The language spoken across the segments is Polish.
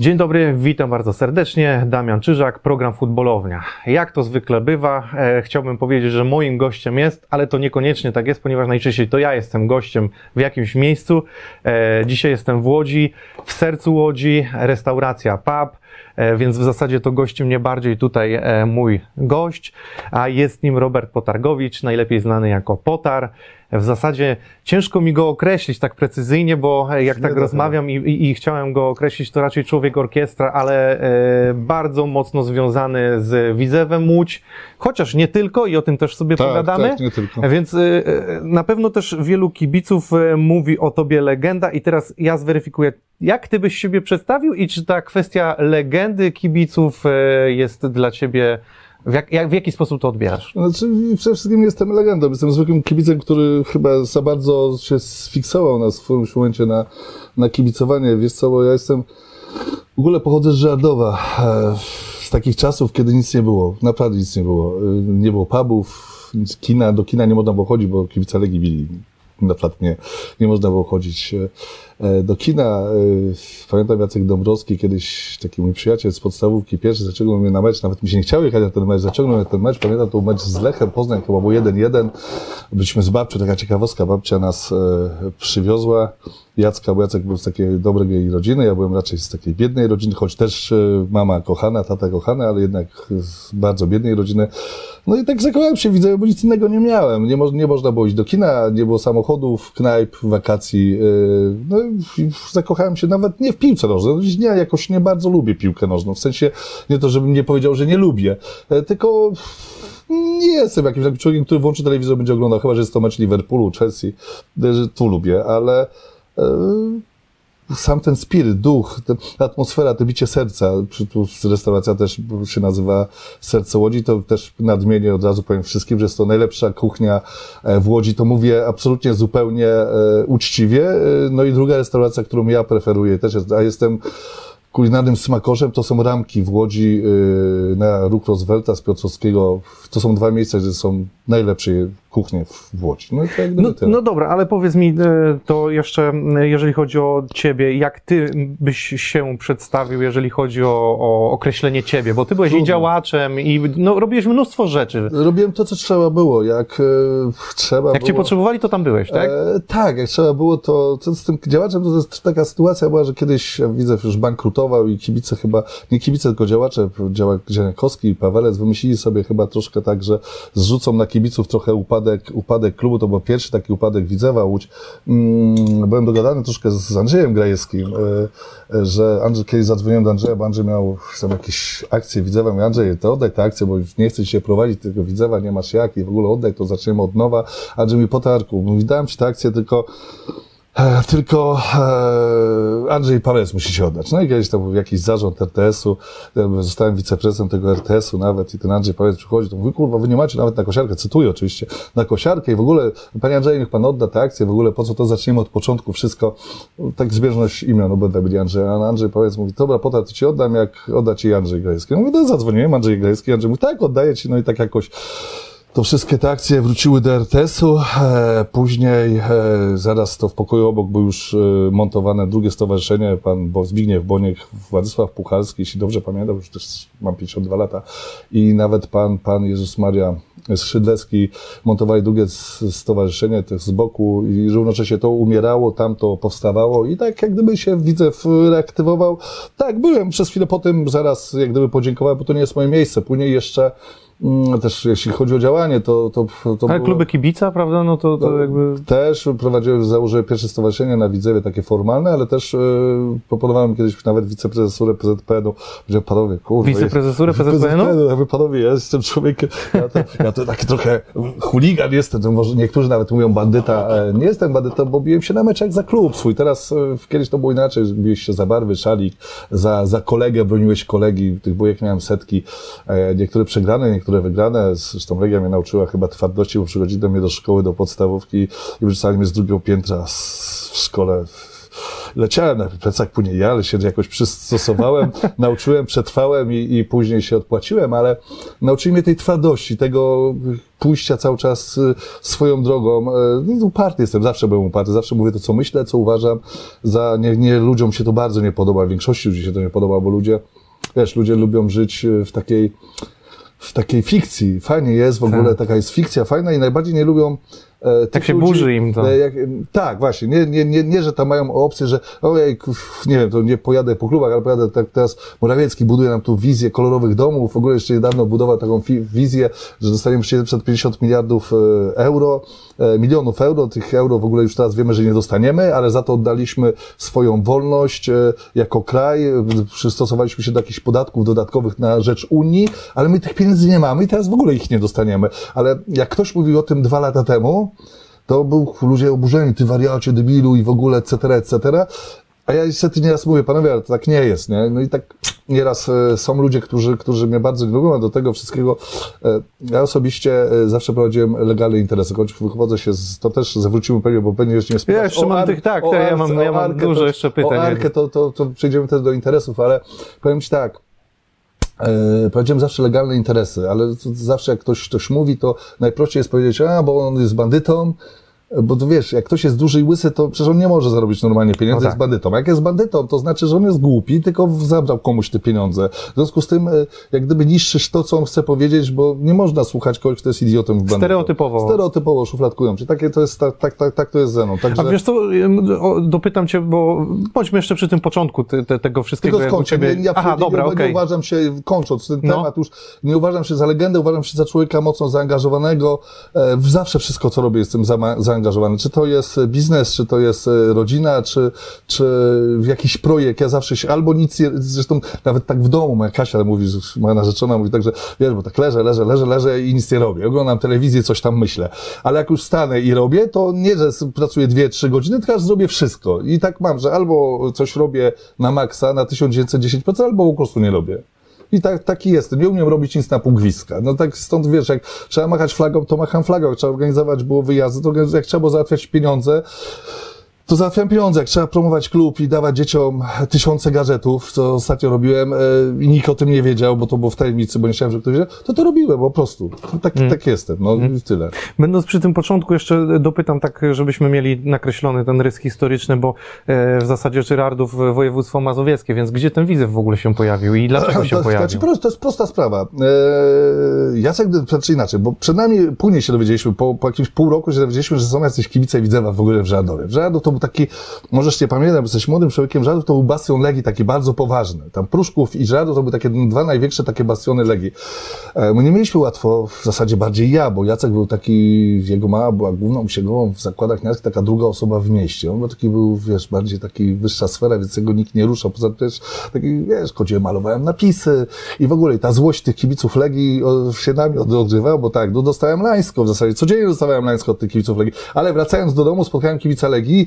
Dzień dobry, witam bardzo serdecznie. Damian Czyżak, program Futbolownia. Jak to zwykle bywa, e, chciałbym powiedzieć, że moim gościem jest, ale to niekoniecznie tak jest, ponieważ najczęściej to ja jestem gościem w jakimś miejscu. E, dzisiaj jestem w Łodzi, w sercu Łodzi, restauracja pub, więc w zasadzie to gości mnie bardziej tutaj e, mój gość, a jest nim Robert Potargowicz, najlepiej znany jako Potar. W zasadzie ciężko mi go określić tak precyzyjnie, bo e, jak Nie tak rozmawiam i, i, i chciałem go określić, to raczej człowiek orkiestra, ale e, bardzo mocno związany z Widzewem Łódź, chociaż nie tylko i o tym też sobie Tak, pogadamy. tak, nie tylko. Więc e, e, na pewno też wielu kibiców e, mówi o tobie legenda i teraz ja zweryfikuję, jak ty byś siebie przedstawił i czy ta kwestia legendy kibiców e, jest dla ciebie, w, jak, jak, w jaki sposób to odbierasz? Znaczy, przede wszystkim jestem legendą. Jestem zwykłym kibicem, który chyba za bardzo się sfiksował na swoim momencie na, na kibicowanie. Wiesz co, bo ja jestem... W ogóle pochodzę z Żardowa. e, Z takich czasów, kiedy nic nie było. Naprawdę nic nie było. E, Nie było pubów, kina. Do kina nie można było chodzić, bo kibice Legii bili. Na nie, nie można było chodzić do kina. E, Pamiętam Jacek Dąbrowski, kiedyś taki mój przyjaciel z podstawówki, pierwszy zaciągnął mnie na mecz, nawet mi się nie chciało jechać na ten mecz, zaciągnął mnie na ten mecz. Pamiętam to mecz z Lechem Poznań, chyba był 1-1. Byliśmy z babcią, taka ciekawostka, babcia nas e, przywiozła. Jacka, bo Jacek był z takiej dobrej rodziny, ja byłem raczej z takiej biednej rodziny, choć też e, mama kochana, tata kochany, ale jednak z bardzo biednej rodziny. No i tak zakochałem się, widzę, bo nic innego nie miałem. Nie, mo- nie można było iść do kina, nie było samochodów, knajp, wakacji. No zakochałem się nawet nie w piłce nożnej. Nie, jakoś nie bardzo lubię piłkę nożną. W sensie, nie to, żebym nie powiedział, że nie lubię, e, tylko nie jestem jakimś takim człowiekiem, który włączy telewizor, będzie oglądał, chyba, że jest to mecz Liverpoolu, Chelsea, e, tu lubię, ale e, sam ten spiryt, duch, ta atmosfera, to bicie serca, tu restauracja też się nazywa Serce Łodzi, to też nadmienię od razu powiem wszystkim, że jest to najlepsza kuchnia e, w Łodzi, to mówię absolutnie zupełnie e, uczciwie. E, No i druga restauracja, którą ja preferuję też jest, a jestem kulinarnym smakoszem, to są ramki w Łodzi na Róg Roosevelta z Piotrowskiego. To są dwa miejsca, gdzie są najlepsze kuchnie w Łodzi. No i gdyby No, no dobra, ale powiedz mi e, to jeszcze, e, jeżeli chodzi o ciebie, jak ty byś się przedstawił, jeżeli chodzi o, o określenie ciebie, bo ty byłeś i Trudno. działaczem i no, robiłeś mnóstwo rzeczy. Robiłem to, co trzeba było, jak e, trzeba Jak cię było. potrzebowali, to tam byłeś, tak? E, tak, jak trzeba było, to, to z tym działaczem to jest taka sytuacja była, że kiedyś ja widzę, już bankrutował i kibice chyba, nie kibice, tylko działacze, działak Dzieniakowski i Pawelec wymyślili sobie chyba troszkę tak, że zrzucą na kibiców trochę upadek, upadek klubu, to był pierwszy taki upadek Widzewa Łódź. Mm, byłem dogadany troszkę z Andrzejem Grajewskim, e, e, że Andrzej, kiedyś zadzwoniłem do Andrzeja, bo Andrzej miał tam jakieś akcje Widzewa, mówię, Andrzej, to oddaj tę akcję, bo już nie chcę ci się prowadzić tego Widzewa, nie masz jak i w ogóle oddaj, to zaczniemy od nowa. Andrzej mi potarku, mówi, dałem ci tę akcję, tylko Tylko e, Andrzej Pawec musi się oddać. No i kiedyś tam był jakiś zarząd RTS-u, zostałem wiceprezesem tego RTS-u nawet i ten Andrzej Pawec przychodzi, to mówi, kurwa, wy nie macie nawet na kosiarkę, cytuję oczywiście, na kosiarkę i w ogóle, panie Andrzeju, niech pan odda tę akcję, w ogóle po co to zaczniemy od początku, wszystko, tak zbieżność imion obydwa byli Andrzej, a Andrzej Pawec mówi, dobra, potem to ci oddam, jak odda ci Andrzej Grajewski. Ja mówię, no zadzwoniłem, Andrzej Grajewski, Andrzej mówi, tak, oddaję ci, no i tak jakoś to wszystkie te akcje wróciły do RTS-u. E, później, e, zaraz to w pokoju obok był już e, montowane drugie stowarzyszenie, pan Zbigniew Boniek, Władysław Puchalski, jeśli dobrze pamiętam, już też mam 52 lata. I nawet pan, pan Jezus Maria Skrzydlecki montowali drugie stowarzyszenie też z boku i równocześnie to umierało, tam to powstawało i tak jak gdyby się Widzew reaktywował. Tak, byłem przez chwilę po tym, zaraz jak gdyby podziękowałem, bo to nie jest moje miejsce. Później jeszcze Też jeśli chodzi o działanie, to, to, to Ale było- kluby kibica, prawda, no to, to no, jakby... Też prowadziłem, założyłem pierwsze stowarzyszenie na Widzewie, takie formalne, ale też e, proponowałem kiedyś nawet wiceprezesurę PZPN-u. Powiedziałem, panowie, kurde. Wiceprezesurę PZPN-u? Mówię, panowie, ja jestem człowiekiem, ja to, ja to taki trochę chuligan jestem, to może niektórzy nawet mówią bandyta. E, Nie jestem bandytą, bo biłem się na meczach za klub swój. Teraz, e, kiedyś to było inaczej, biłeś się za barwy, szalik, za, za kolegę, broniłeś kolegi, tych bójek miałem setki, niektóre przegrane, niektóre wygrane. Zresztą Legia mnie nauczyła chyba twardości, bo przychodzili do mnie do szkoły, do podstawówki i wyrzucali mnie z drugiego piętra w szkole. leciałem na plecach, później ja, ale się jakoś przystosowałem, nauczyłem, przetrwałem i, i później się odpłaciłem, ale nauczyli mnie tej twardości, tego pójścia cały czas y, swoją drogą. E, no, uparty jestem, zawsze byłem uparty, zawsze mówię to, co myślę, co uważam. Za, nie, nie, ludziom się to bardzo nie podoba, większości ludzi się to nie podoba, bo ludzie, wiesz, ludzie lubią żyć y, w takiej, w takiej fikcji. Fajnie jest w ogóle, Tak. taka jest fikcja fajna i najbardziej nie lubią tych Tak się ludzi, burzy im to. e, Jak, tak, właśnie. Nie, nie, nie, nie, że tam mają opcję, że ojej, nie wiem, to nie pojadę po klubach, ale pojadę tak teraz Morawiecki buduje nam tu wizję kolorowych domów. W ogóle jeszcze niedawno budował taką wizję, że dostaniemy 750 miliardów e, euro, milionów euro. Tych euro w ogóle już teraz wiemy, że nie dostaniemy, ale za to oddaliśmy swoją wolność jako kraj. Przystosowaliśmy się do jakichś podatków dodatkowych na rzecz Unii, ale my tych pieniędzy nie mamy i teraz w ogóle ich nie dostaniemy. Ale jak ktoś mówił o tym dwa lata temu, to był ludzie oburzeni, ty wariacie, debilu i w ogóle, etc., etc. A ja niestety nieraz mówię, panowie, ale to tak nie jest, nie? No i tak nieraz e, są ludzie, którzy, którzy mnie bardzo nie lubią, a do tego wszystkiego e, ja osobiście e, zawsze prowadziłem legalne interesy, choć wychodzę się z, to też zawrócimy pewnie, bo pewnie jeszcze nie Ja jeszcze mam tych- tak, to ja mam- ja mam Arkę, dużo jeszcze pytań. O Arkę to, to, to przejdziemy też do interesów, ale powiem Ci tak, E, Prowadziłem zawsze legalne interesy, ale zawsze jak ktoś coś mówi, to najprościej jest powiedzieć, a bo on jest bandytą, bo to wiesz, jak ktoś jest duży i łysy, to przecież on nie może zarobić normalnie pieniędzy, No tak. jest bandytą. Jak jest bandytą, to znaczy, że on jest głupi, tylko zabrał komuś te pieniądze. W związku z tym, e, jak gdyby niszczysz to, co on chce powiedzieć, bo nie można słuchać kogoś, kto jest idiotem w bandytą. Stereotypowo. Stereotypowo szufladkują. Czyli takie to jest, tak, tak, tak, tak to jest ze mną. Także... A wiesz co, dopytam cię, bo bądźmy jeszcze przy tym początku te, te, tego wszystkiego. Tylko skończę. ciebie- ja Aha, dobra, nie, okej. nie uważam się, kończąc ten No. temat już, nie uważam się za legendę, uważam się za człowieka mocno zaangażowanego. E, zawsze wszystko, co robię, jestem zama- zaangażowany. Czy to jest biznes, czy to jest e, rodzina, czy, czy jakiś projekt. Ja zawsze się, albo nic, zresztą nawet tak w domu, moja Kasia mówi, moja narzeczona mówi tak, że wiesz, bo tak leżę, leżę, leżę, leżę i nic nie robię. Oglądam telewizję, coś tam myślę. Ale jak już wstanę i robię, to nie, że pracuję dwie, trzy godziny, tylko aż zrobię wszystko. I tak mam, że albo coś robię na maksa, na 1910%, albo po prostu nie robię. I tak, taki jestem. Nie umiem robić nic na gwizdka. No tak stąd wiesz, jak trzeba machać flagą, to macham flagą. Jak trzeba organizować było wyjazdy, to jak trzeba było załatwiać pieniądze, to załatwiam pieniądze. Jak trzeba promować klub i dawać dzieciom tysiące gadżetów, co ostatnio robiłem e, i nikt o tym nie wiedział, bo to było w tajemnicy, bo nie chciałem, żeby ktoś wiedział, to to robiłem po prostu. Tak, tak jestem. No i tyle. Będąc przy tym początku, jeszcze dopytam tak, żebyśmy mieli nakreślony ten rys historyczny, bo e, w zasadzie Czyrardów e, województwo mazowieckie, więc gdzie ten Widzew w ogóle się pojawił i dlaczego się to, pojawił? Znaczy, prosto, to jest prosta sprawa. Eee, Jacek, znaczy inaczej, bo przed nami później się dowiedzieliśmy, po, po jakimś pół roku się dowiedzieliśmy, że są jacyś kibice Widzewa w ogóle w Żardowie. W Żardów to był taki, możesz nie bo jesteś młodym człowiekiem, Żardów to był bastion Legii taki bardzo poważny. Tam Pruszków i Żardów to były takie dwa największe takie bastiony Legii. E, My nie mieliśmy łatwo, w zasadzie bardziej ja, bo Jacek był taki, jego mama była główną usięgową w zakładach narskich, taka druga osoba w mieście. On był taki, był, wiesz, bardziej taki wyższa sfera, więc jego nikt nie ruszał. Poza tym też taki, wiesz, chodziłem, malowałem napisy i w ogóle ta złość tych kibiców Legii się na mnie od- odgrzewała, bo tak, no dostałem lańsko w zasadzie, codziennie dostawałem lańsko od tych kibiców Legii, ale wracając do domu spotkałem kibica Legii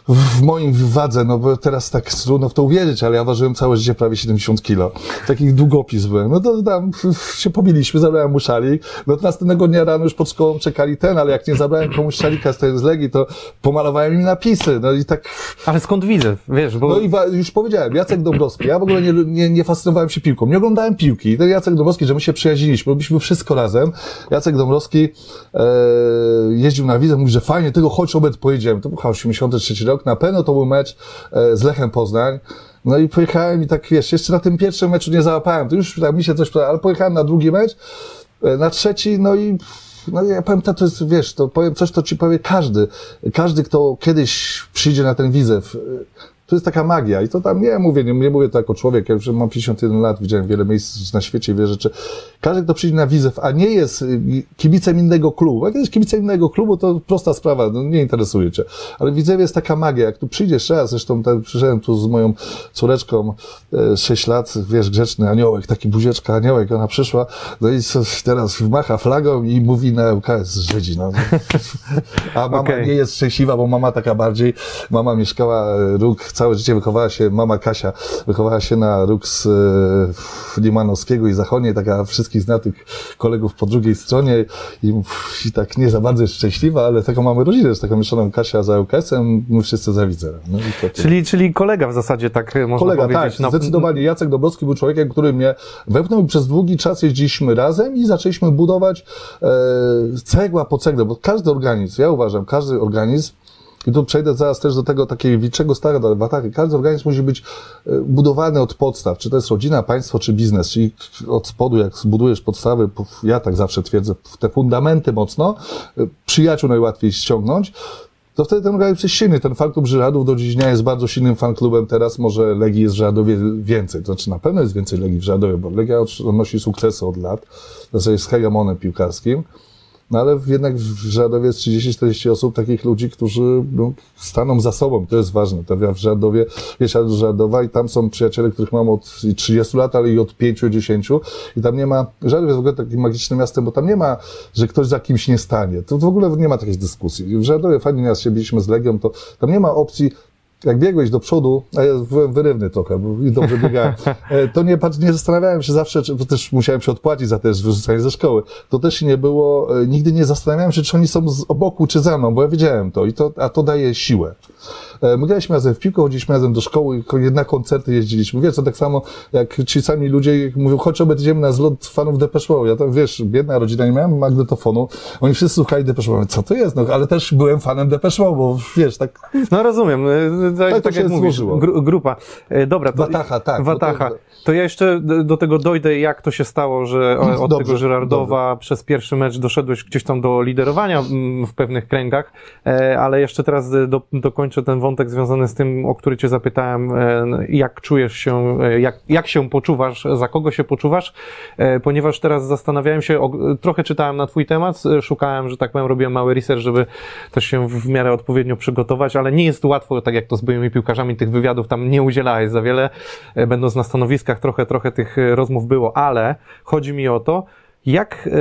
w moim wadze, no bo teraz tak trudno w to uwierzyć, ale ja ważyłem całe życie prawie 70 kilo. Takich długopis byłem. No to tam się pobiliśmy, zabrałem mu szalik. No to następnego dnia rano już pod szkołą czekali ten, ale jak nie zabrałem komuś szalika z tej z Legii, to pomalowałem im napisy. No i tak Ale skąd Widzew? Wiesz, bo no i już powiedziałem, Jacek Dąbrowski. Ja w ogóle nie, nie, nie fascynowałem się piłką. Nie oglądałem piłki. I ten Jacek Dąbrowski, że my się przyjaźniliśmy, robiliśmy wszystko razem. Jacek Dąbrowski e, jeździł na widzę, mówi, że fajnie, tego chodź obed pojedziemy. To był chyba 83 rok. Na pewno to był mecz e, z Lechem Poznań. No i pojechałem i tak, wiesz, jeszcze na tym pierwszym meczu nie załapałem. To już tak mi się coś przyda, ale pojechałem na drugi mecz, e, na trzeci, no i no ja powiem, to, to jest, wiesz, to powiem coś, to ci powie każdy. Każdy, kto kiedyś przyjdzie na ten widzew, y, to jest taka magia i to tam nie mówię, nie, nie mówię to jako człowiek, ja już mam 51 lat, widziałem wiele miejsc na świecie, wiele rzeczy. Każdy, kto przyjdzie na widzew, a nie jest y, kibicem innego klubu, jak jest kibicem innego klubu, to prosta sprawa, no, nie interesuje cię. Ale widzew jest taka magia, jak tu przyjdziesz raz, zresztą tak, przyszedłem tu z moją córeczką, e, 6 lat, wiesz, grzeczny aniołek, taki buzieczka aniołek, ona przyszła, no i teraz macha flagą i mówi na LKS Żydzi, no. A mama Okej. nie jest szczęśliwa, bo mama taka bardziej, mama mieszkała e, róg całe życie wychowała się, mama Kasia, wychowała się na Rux e, Limanowskiego i Zachonie, taka wszystkich zna tych kolegów po drugiej stronie i, i tak nie za bardzo jest szczęśliwa, ale taką mamy rodzinę, z taką mieszaną Kasia za UKS-em, my wszyscy za Widzerem. No i to, to. Czyli, czyli kolega w zasadzie, tak można Kolega, powiedzieć. tak, zdecydowanie. Jacek Dobrowski był człowiekiem, który mnie wepchnął i przez długi czas jeździliśmy razem i zaczęliśmy budować e, cegła po cegle, bo każdy organizm, ja uważam, każdy organizm i tu przejdę zaraz też do tego takiego wilczego starego watachy. Każdy organizm musi być e, budowany od podstaw. Czy to jest rodzina, państwo, czy biznes. Czyli od spodu, jak zbudujesz podstawy, ja tak zawsze twierdzę, te fundamenty mocno, e, przyjaciół najłatwiej ściągnąć, to wtedy ten organizm jest silny. Ten fanklub Żyradów do dziś dnia jest bardzo silnym fanklubem. Teraz może Legii jest w Żyradowie więcej. To znaczy na pewno jest więcej Legii w Żyradowie, bo Legia odnosi sukcesy od lat. To jest hegemonem piłkarskim. No ale jednak w Żadowie jest 30-40 osób, takich ludzi, którzy no, staną za sobą. To jest ważne. To ja w Żadowie, wiesz, do Żadowa i tam są przyjaciele, których mam od 30 lat, ale i od 5-10 i tam nie ma, Żadów jest w ogóle takim magicznym miastem, bo tam nie ma, że ktoś za kimś nie stanie. To w ogóle nie ma takiej dyskusji. W Żadowie fajnie nas się biliśmy z Legią, to tam nie ma opcji, jak biegłeś do przodu, a ja byłem wyrywny trochę, bo dobrze biegałem, e, to nie, nie zastanawiałem się zawsze, czy, bo też musiałem się odpłacić za też wyrzucanie ze szkoły. To też nie było, e, nigdy nie zastanawiałem się, czy oni są z boku, czy za mną, bo ja wiedziałem to, i to a to daje siłę. E, my graliśmy razem w piłkę, chodziliśmy razem do szkoły, na koncerty jeździliśmy. Wiesz, to tak samo jak ci sami ludzie mówią, chodź, obejdziemy na zlot fanów Depeche Mode. Ja tam, wiesz, biedna rodzina, nie miałem magnetofonu. Oni wszyscy słuchali Depeche Mode. Co to jest? No, ale też byłem fanem Depeche Mode, bo wiesz, tak... No rozumiem. E, tak, tak, tak jak mówisz, gru, grupa. E, dobra. To, Watacha, tak. Watacha. To, to ja jeszcze do tego dojdę, jak to się stało, że od dobrze, tego Żyrardowa dobrze. przez pierwszy mecz doszedłeś gdzieś tam do liderowania mm, w pewnych kręgach, ale jeszcze teraz do, dokończę ten wątek związany z tym, o który cię zapytałem, e, jak czujesz się, e, jak, jak się poczuwasz, za kogo się poczuwasz, e, ponieważ teraz zastanawiałem się, trochę czytałem na twój temat, szukałem, że tak powiem, robiłem mały research, żeby też się w miarę odpowiednio przygotować, ale nie jest łatwo, tak jak to z byłymi piłkarzami, tych wywiadów tam nie udzielałeś za wiele, będąc na stanowiskach, trochę, trochę tych rozmów było, ale chodzi mi o to, jak, e,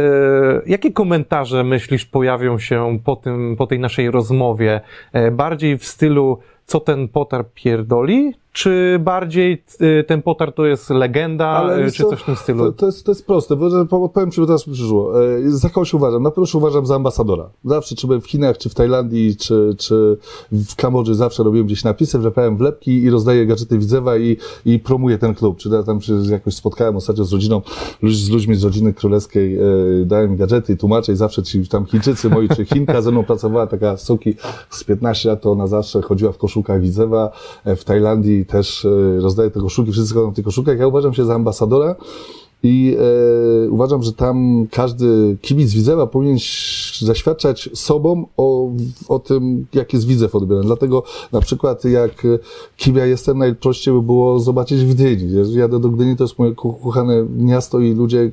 jakie komentarze myślisz pojawią się po, tym, po tej naszej rozmowie? E, bardziej w stylu, co ten Potar pierdoli, czy bardziej y, ten Potar to jest legenda, Ale y, czy coś w tym stylu? To, to, jest, to jest proste, bo powiem Ci, bo teraz mi przyszło. E, za kogo się uważam? Na pewno się uważam za ambasadora. Zawsze, czy byłem w Chinach, czy w Tajlandii, czy, czy w Kambodży, zawsze robiłem gdzieś napisy, wlepałem wlepki i rozdaję gadżety Widzewa i, i promuję ten klub. Czy ja tam się jakoś spotkałem ostatnio z rodziną, z ludźmi z rodziny królewskiej, e, dałem gadżety i tłumaczę i zawsze ci tam Chińczycy moi, czy Chinka ze mną pracowała, taka suki z 15 lat, to ona zawsze chodziła w koszulkach Widzewa, e, w Tajlandii też e, rozdaje te koszulki, wszyscy chodzą w tych koszulkach. Ja uważam się za ambasadora i e, uważam, że tam każdy kibic Widzewa powinien zaświadczać sobą o, o tym, jak jest Widzew odbierany. Dlatego na przykład jak kim ja jestem, najprościej by było zobaczyć w Gdyni. Jadę do Gdyni, to jest moje kochane miasto i ludzie,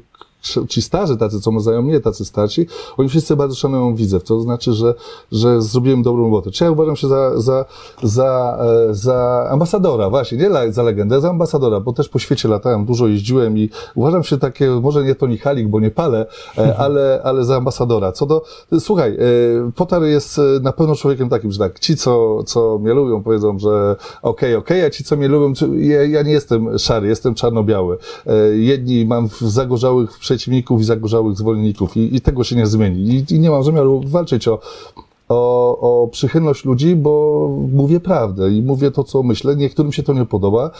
ci starzy tacy, co znają mnie, tacy starsi, oni wszyscy bardzo szanują widzew. To znaczy, że, że zrobiłem dobrą robotę. Czy ja uważam się za, za, za, e, za ambasadora, właśnie, nie za legendę, za ambasadora, bo też po świecie latałem, dużo jeździłem i uważam się takie, może nie Tony Halik, bo nie palę, e, ale, ale za ambasadora. Co do, słuchaj, e, Potar jest na pewno człowiekiem takim, że tak, ci, co, co mnie lubią, powiedzą, że okej, okay, okej, okay, a ci, co mnie lubią, ja, ja nie jestem szary, jestem czarno-biały. Jedni mam w zagorzałych przeciwników i zagorzałych zwolenników i, i tego się nie zmieni. I, I, nie mam zamiaru walczyć o, o, o przychylność ludzi, bo mówię prawdę i mówię to, co myślę. Niektórym się to nie podoba,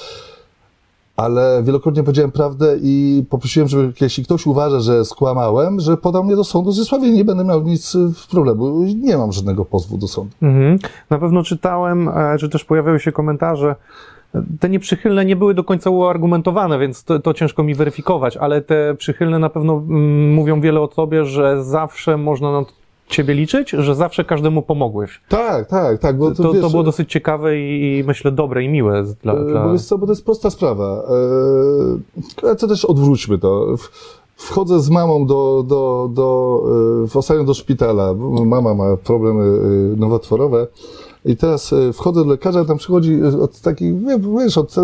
ale wielokrotnie powiedziałem prawdę i poprosiłem, żeby jeśli ktoś uważa, że skłamałem, że podał mnie do sądu z Zysławie nie będę miał nic problemu. Nie mam żadnego pozwu do sądu. Mhm. Na pewno czytałem, e, też pojawiały się komentarze, te nieprzychylne nie były do końca uargumentowane, więc to, to, ciężko mi weryfikować, ale te przychylne na pewno mm, mówią wiele o tobie, że zawsze można na ciebie liczyć, że zawsze każdemu pomogłeś. Tak, tak, tak. Bo to, to, wiesz, to było dosyć ciekawe i, i, myślę dobre i miłe dla... E, dla... Bo, co, bo to jest prosta sprawa. Eee, co też odwróćmy to. Wchodzę z mamą do, do, do, e, ostatnio do szpitala. Mama ma problemy e, nowotworowe. I teraz e, wchodzę do lekarza, tam przychodzi e, od takich, wiesz, od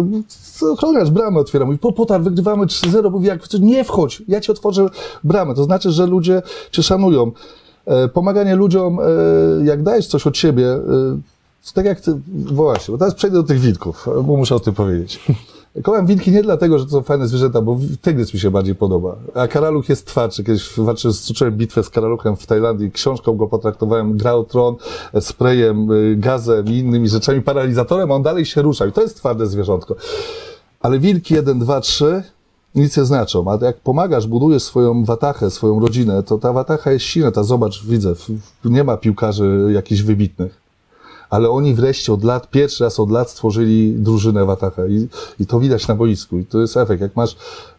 ochroniarz bramę otwiera, mówi, po potar, wygrywamy 3-0, mówi, jak nie wchodź, ja ci otworzę bramę. To znaczy, że ludzie cię szanują. E, pomaganie ludziom, jak dajesz coś od siebie, tak jak ty, właśnie, bo teraz przejdę do tych wilków, bo muszę o tym powiedzieć. Kocham wilki nie dlatego, że to są fajne zwierzęta, bo tygrys mi się bardziej podoba. A karaluch jest twardszy. Kiedyś walczyłem, stoczyłem bitwę z karaluchem w Tajlandii, książką go potraktowałem, grał tron, sprayem, y, gazem i innymi rzeczami, paralizatorem, a on dalej się rusza. I to jest twarde zwierzątko. Ale wilki 1, 2, 3 nic nie znaczą. A jak pomagasz, budujesz swoją watachę, swoją rodzinę, to ta watacha jest silna. Ta zobacz, widzę, nie ma piłkarzy jakichś wybitnych ale oni wreszcie od lat, pierwszy raz od lat stworzyli drużynę Wataha i, i to widać na boisku i to jest efekt. Jak masz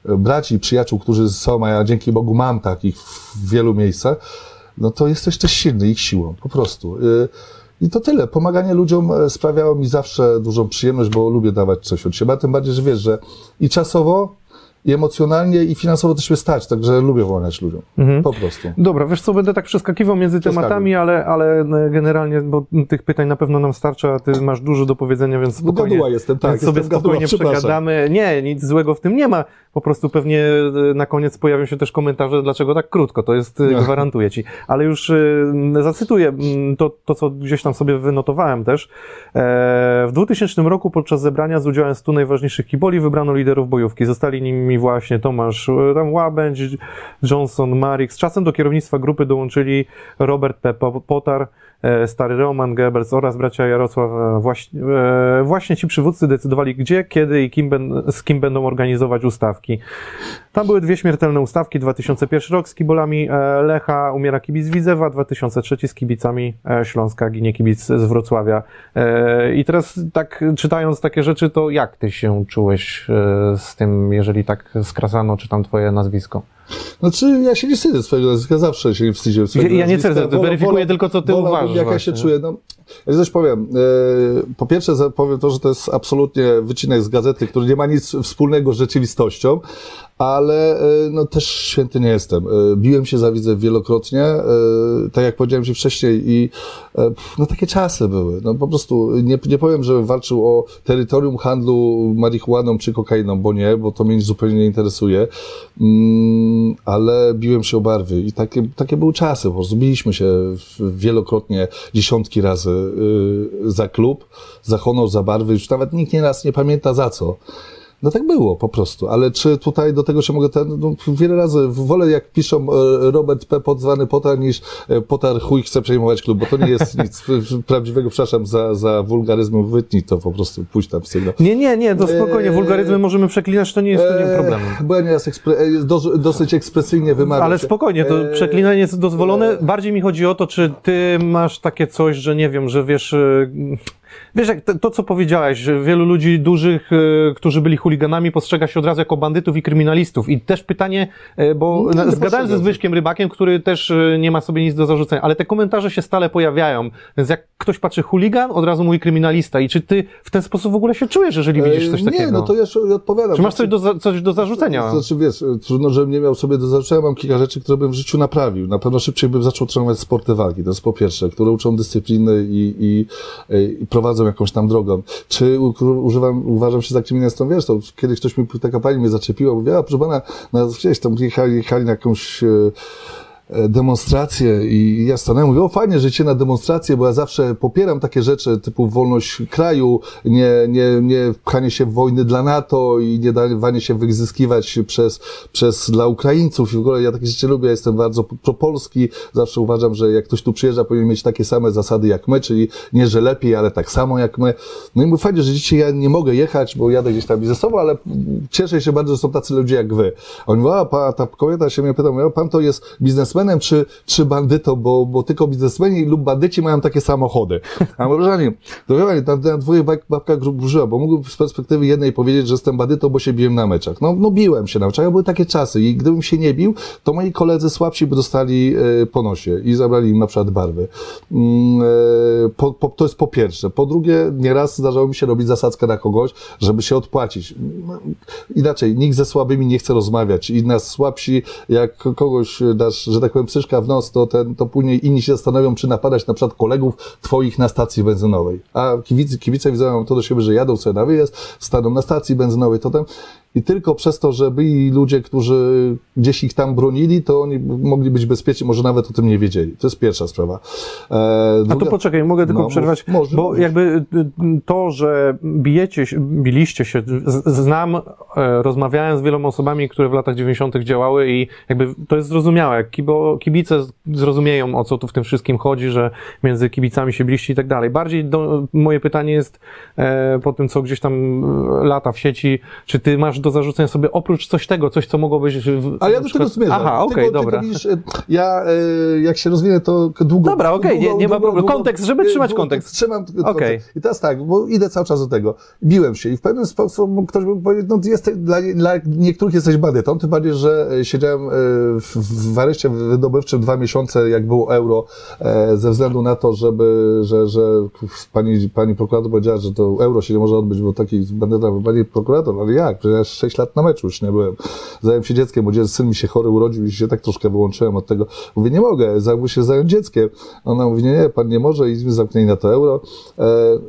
e, braci, przyjaciół, którzy są, a ja dzięki Bogu mam takich w wielu miejscach, no to jesteś też silny ich siłą, po prostu. E, I to tyle. Pomaganie ludziom e, sprawiało mi zawsze dużą przyjemność, bo lubię dawać coś od siebie, a tym bardziej, że wiesz, że i czasowo, i emocjonalnie, i finansowo też mnie stać, także lubię wolać ludziom. Mhm. Po prostu. Dobra, wiesz co, będę tak przeskakiwał między tematami, ale, ale e, generalnie, bo tych pytań na pewno nam starcza, a ty masz dużo do powiedzenia, więc no, spokojnie, Gaduła jestem, tak, więc sobie jestem spokojnie gaduła, przegadamy. Nie, nic złego w tym nie ma. Po prostu pewnie e, na koniec pojawią się też komentarze, dlaczego tak krótko, to jest, e, gwarantuję ci. Ale już zacytuję to, to, co gdzieś tam sobie wynotowałem też. W 2000 roku podczas zebrania z udziałem 100 najważniejszych kiboli wybrano liderów bojówki. Zostali nimi właśnie Tomasz e, tam Łabędź, Johnson, Marik. Z czasem do kierownictwa grupy dołączyli Robert P. Potar, e, stary Roman Goebbels oraz bracia Jarosław. E, właśnie, właśnie ci przywódcy decydowali gdzie, kiedy i kim ben, z kim będą organizować ustawki. Tam były dwie śmiertelne ustawki. 2001 rok z kibolami Lecha umiera kibic Widzewa, 2003 z kibicami Śląska ginie kibic z Wrocławia. I teraz tak czytając takie rzeczy, to jak ty się czułeś z tym, jeżeli tak skrasano, czy tam twoje nazwisko. Znaczy, ja się nie wstydzę swojego nazwiska, zawsze się nie wstydzę swojego ja. Ja nie wstydzę, weryfikuję tylko, co ty wolę, uważasz. Jak właśnie. ja się czuję, no, ja coś powiem. E, po pierwsze powiem to, że to jest absolutnie wycinek z gazety, który nie ma nic wspólnego z rzeczywistością, ale e, no, też święty nie jestem. E, biłem się za widzę wielokrotnie, tak jak powiedziałem Ci wcześniej i no takie czasy były. No po prostu nie, nie powiem, że walczył o terytorium handlu marihuaną czy kokainą, bo nie, bo to mnie zupełnie nie interesuje, mm, ale biłem się o barwy i takie, takie były czasy, po prostu biliśmy się wielokrotnie, dziesiątki razy za klub, za honor, za barwy, już nawet nikt nieraz nie pamięta za co. No tak było po prostu, ale czy tutaj do tego się mogę, ten, no, wiele razy wolę jak piszą e, Robert P. podzwany Potar niż e, Potar chuj chce przejmować klub, bo to nie jest nic prawdziwego, przepraszam za, za wulgaryzm, wytnij to po prostu, pójść tam sygnał. Nie, nie, nie, to spokojnie, eee, wulgaryzmy możemy przeklinać, to nie jest to nie problem. Bo ja nieraz ekspre, do, dosyć ekspresyjnie wymawiam Ale spokojnie, to przeklinanie jest dozwolone, bardziej mi chodzi o to, czy ty masz takie coś, że nie wiem, że wiesz Wiesz, jak to, to, co powiedziałeś, że wielu ludzi dużych, y, którzy byli chuliganami, postrzega się od razu jako bandytów i kryminalistów. I też pytanie, y, bo no, zgadałem ze Zbyszkiem Rybakiem, który też y, nie ma sobie nic do zarzucenia, ale te komentarze się stale pojawiają. Więc jak ktoś patrzy chuligan, od razu mówi kryminalista. I czy ty w ten sposób w ogóle się czujesz, jeżeli widzisz coś takiego? Nie, no to ja odpowiadam. Czy masz coś do, coś do zarzucenia? Znaczy, wiesz, trudno, żebym nie miał sobie do zarzucenia. Mam kilka rzeczy, które bym w życiu naprawił. Na pewno szybciej bym zaczął trenować sporty walki. To jest po pierwsze, które uczą dyscypliny i, i, i prowadzą jakąś tam drogą. Czy używam, uważam się za kryminalistą? Wiesz, to kiedyś ktoś mi, taka pani mnie zaczepiła, mówiła, proszę pana, no, gdzieś tam jechali, jechali na jakąś E, demonstracje i ja stanąłem mówię, o fajnie, że idzie na demonstracje, bo ja zawsze popieram takie rzeczy typu wolność kraju, nie, nie, nie pchanie się w wojny dla NATO i nie dawanie się wyzyskiwać przez, przez dla Ukraińców i w ogóle ja takie rzeczy lubię, jestem bardzo propolski, zawsze uważam, że jak ktoś tu przyjeżdża, powinien mieć takie same zasady jak my, czyli nie, że lepiej, ale tak samo jak my. No i mówię, fajnie, że dzisiaj ja nie mogę jechać, bo jadę gdzieś tam biznesowo, ale cieszę się bardzo, że są tacy ludzie jak wy. A oni mówią, a ta kobieta się mnie pyta, mówią, pan to jest biznesmen biznesmenem czy, czy bandytą, bo, bo tylko biznesmeni lub bandyci mają takie samochody. A to chyba na, na dwoje babka grużyła, bo mógłbym z perspektywy jednej powiedzieć, że jestem bandytą, bo się biłem na meczach. No, no biłem się na meczach, były takie czasy i gdybym się nie bił, to moi koledzy słabsi by dostali e, po nosie i zabrali im na przykład barwy. Mm, e, po, po, to jest po pierwsze. Po drugie, nieraz zdarzało mi się robić zasadzkę na kogoś, żeby się odpłacić. Inaczej, nikt ze słabymi nie chce rozmawiać i nas słabsi, jak kogoś dasz, że tak powiem, psyszka w nos, to, ten, to później inni się zastanowią, czy napadać na przykład kolegów twoich na stacji benzynowej. A kibice, kibice widzą to do siebie, że jadą sobie na wyjazd, staną na stacji benzynowej, to tam i tylko przez to, że byli ludzie, którzy gdzieś ich tam bronili, to oni mogli być bezpieczni, może nawet o tym nie wiedzieli. To jest pierwsza sprawa. E, druga... A to poczekaj, mogę tylko no, przerwać, może, bo jakby y, to, że bijecie, biliście się, znam, e, rozmawiałem z wieloma osobami, które w latach 90. działały i jakby to jest zrozumiałe. Kibice zrozumieją, o co tu w tym wszystkim chodzi, że między kibicami się biliście i tak dalej. Bardziej do, moje pytanie jest e, po tym, co gdzieś tam e, lata w sieci, czy ty masz do zarzucenia sobie oprócz coś tego, coś, co mogłoby W, Ale ja do tego zmierzam. Aha, okej, okay, dobra. Widzisz, e, ja, e, jak się rozwinę, to długo... Dobra, okej, okay, nie, nie ma problemu. Kontekst, żeby trzymać kontekst. Trzymam okay. I teraz tak, bo idę cały czas do tego. Biłem się i w pewien sposób ktoś by powiedział, no jesteś, dla, dla niektórych jesteś bandytą, tym bardziej, że siedziałem w, w areszcie wydobywczym dwa miesiące, jak było euro, ze względu na to, żeby, że, że pani, pani prokurator powiedziała, że to euro się nie może odbyć, bo taki bandyta, pani prokurator, ale jak? Przecież 6 lat na meczu już nie byłem. Zająłem się dzieckiem, bo syn mi się chory urodził i się tak troszkę wyłączyłem od tego. Mówię, nie mogę, zajmuję się zająć dzieckiem. Ona mówi, nie, nie, pan nie może i zamknęli na to euro. E,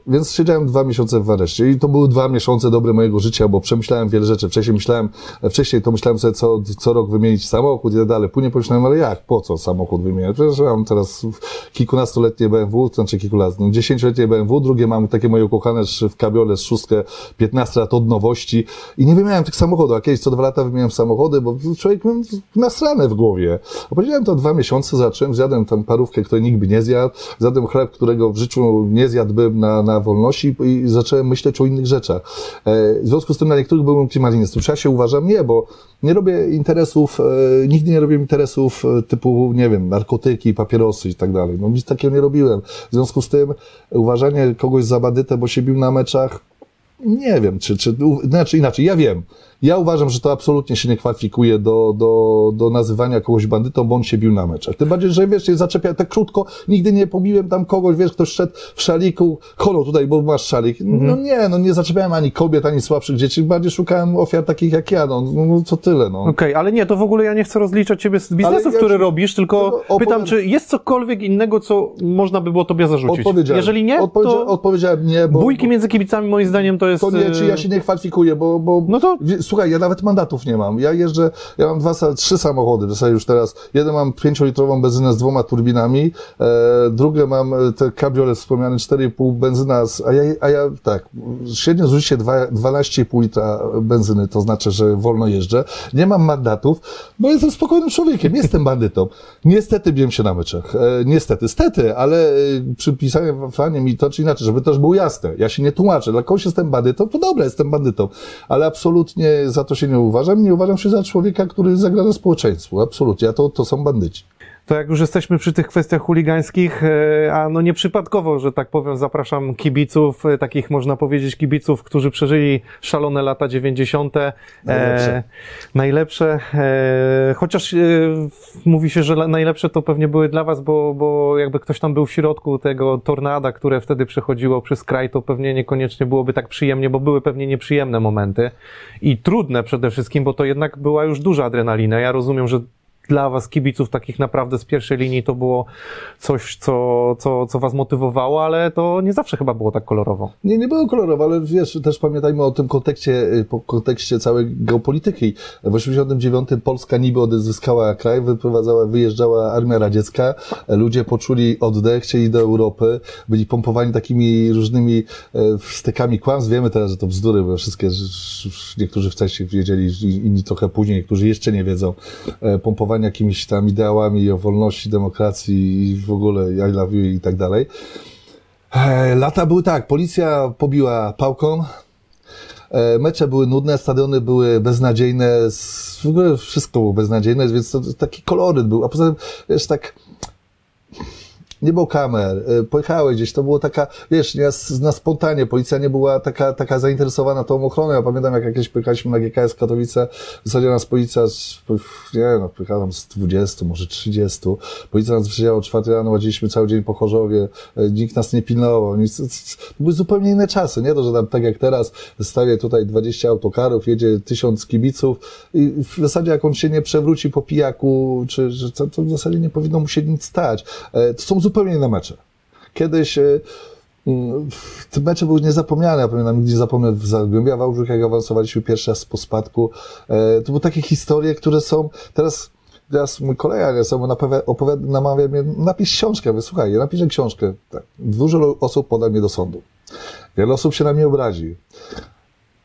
więc siedziałem dwa miesiące w areszcie i to były dwa miesiące dobre mojego życia, bo przemyślałem wiele rzeczy. Wcześniej myślałem, wcześniej to myślałem sobie co, co rok wymienić samochód i tak dalej. Później pomyślałem, ale jak, po co samochód wymieniać? Przecież mam teraz kilkunastoletnie BMW, znaczy kilku lat, no, dziesięcioletnie BMW, drugie mam takie moje ukochane w kabiole z szóstkę, 15 lat od nowości i nie wymieniałem tych samochodów, a kiedyś co dwa lata wymieniałem samochody, bo człowiek miał nasrane w głowie. Opowiedziałem to dwa miesiące, zacząłem, zjadłem tam parówkę, której nikt by nie zjadł, zjadłem chleb, którego w życiu nie zjadłbym na, na wolności i zacząłem myśleć o innych rzeczach. E, w związku z tym na niektórych byłem klimatynistą. Czy ja się uważam? Nie, bo nie robię interesów, e, nigdy nie robię interesów e, typu, nie wiem, narkotyki, papierosy i tak dalej. No nic takiego nie robiłem. W związku z tym uważanie kogoś za badytę, bo się bił na meczach, nie wiem, czy, czy, znaczy inaczej, ja wiem, ja uważam, że to absolutnie się nie kwalifikuje do, do, do nazywania kogoś bandytą, bo on się bił na meczach. Tym bardziej, że wiesz, się zaczepia tak krótko, nigdy nie pobiłem tam kogoś, wiesz, ktoś szedł w szaliku, holo tutaj, bo masz szalik. No mhm. nie, no nie zaczepiałem ani kobiet, ani słabszych dzieci, bardziej szukałem ofiar takich jak ja, no, no, no co tyle, no. Okej, okay, ale nie, to w ogóle ja nie chcę rozliczać ciebie z biznesów, ja który robisz, tylko no, pytam, czy jest cokolwiek innego, co można by było tobie zarzucić? Odpowiedziałem. Jeżeli nie, Odpowiedzia to... Odpowiedziałem nie, bo... Bójki między kibicami moim zdaniem to jest... To nie, czy ja się nie kwalifikuję, bo... bo no to... Słuchaj, ja nawet mandatów nie mam. Ja jeżdżę, ja mam dwa, trzy samochody w zasadzie już teraz. Jeden mam pięciolitrową benzynę z dwoma turbinami, e, drugie mam e, te kabriolet wspomniane 4,5 benzyna, z, a, ja, a ja tak, średnio zużycie 12,5 litra benzyny, to znaczy, że wolno jeżdżę. Nie mam mandatów, bo jestem spokojnym człowiekiem, jestem bandytą. Niestety biłem się na meczach. E, niestety, stety, ale e, przypisałem fanie mi to czy inaczej, żeby też było jasne. Ja się nie tłumaczę. Dla kogoś jestem bandytą, to dobra, jestem bandytą, ale absolutnie za to się nie uważam. Nie uważam się za człowieka, który zagraża społeczeństwu. Absolutnie. A to, to są bandyci. To jak już jesteśmy przy tych kwestiach chuligańskich, e, a no nieprzypadkowo, że tak powiem, zapraszam kibiców, e, takich można powiedzieć kibiców, którzy przeżyli szalone lata 90. Najlepsze. E, najlepsze. E, chociaż e, mówi się, że najlepsze to pewnie były dla was, bo, bo jakby ktoś tam był w środku tego tornada, które wtedy przechodziło przez kraj, to pewnie niekoniecznie byłoby tak przyjemnie, bo były pewnie nieprzyjemne momenty i trudne przede wszystkim, bo to jednak była już duża adrenalina. Ja rozumiem, że dla was, kibiców takich naprawdę z pierwszej linii, to było coś, co, co, co was motywowało, ale to nie zawsze chyba było tak kolorowo. Nie, nie było kolorowo, ale wiesz, też pamiętajmy o tym kontekście, y, kontekście całej geopolityki. W 89 Polska niby odzyskała kraj, wyprowadzała, wyjeżdżała armia radziecka, ludzie poczuli oddech, chcieli do Europy, byli pompowani takimi różnymi e, wstekami kłamstw. Wiemy teraz, że to bzdury, bo wszystkie, niektórzy wcześniej wiedzieli, inni trochę później, niektórzy jeszcze nie wiedzą, e, jakimiś tam ideałami o wolności, demokracji i w ogóle I love you i tak dalej. E, lata były tak, policja pobiła pałką, e, mecze były nudne, stadiony były beznadziejne, w ogóle wszystko było beznadziejne, więc to taki koloryt był, a poza tym, wiesz, tak nie było kamer, y, pojechałeś gdzieś, to było taka, wiesz, na, spontanie, policja nie była taka, taka zainteresowana tą ochroną, ja pamiętam jak jakieś pojechaliśmy na GKS Katowice, w zasadzie nas policja, nie no, pojechałem z 20, może 30, policja nas przyjęła o 4 rano, ładziliśmy cały dzień po Chorzowie, y, nikt nas nie pilnował, nic, to były zupełnie inne czasy, nie to, że tam tak jak teraz stawię tutaj 20 autokarów, jedzie tysiąc kibiców i w zasadzie jak on się nie przewróci po pijaku, czy, że to, to w zasadzie nie powinno mu się nic stać. E, to są zupełnie inne mecze. Kiedyś e, Te mecze były niezapomniane. Ja pamiętam, nigdy nie zapomnę w Zagłębia Wałbrzych, jak awansowaliśmy pierwszy raz po spadku. E, To były takie historie, które są teraz Teraz mój kolega nie sam opowiada, namawia mnie, napisz książkę. Ja mówię, słuchaj, ja napiszę książkę. Tak. Dużo osób poda mnie do sądu. Wiele osób się na mnie obrazi.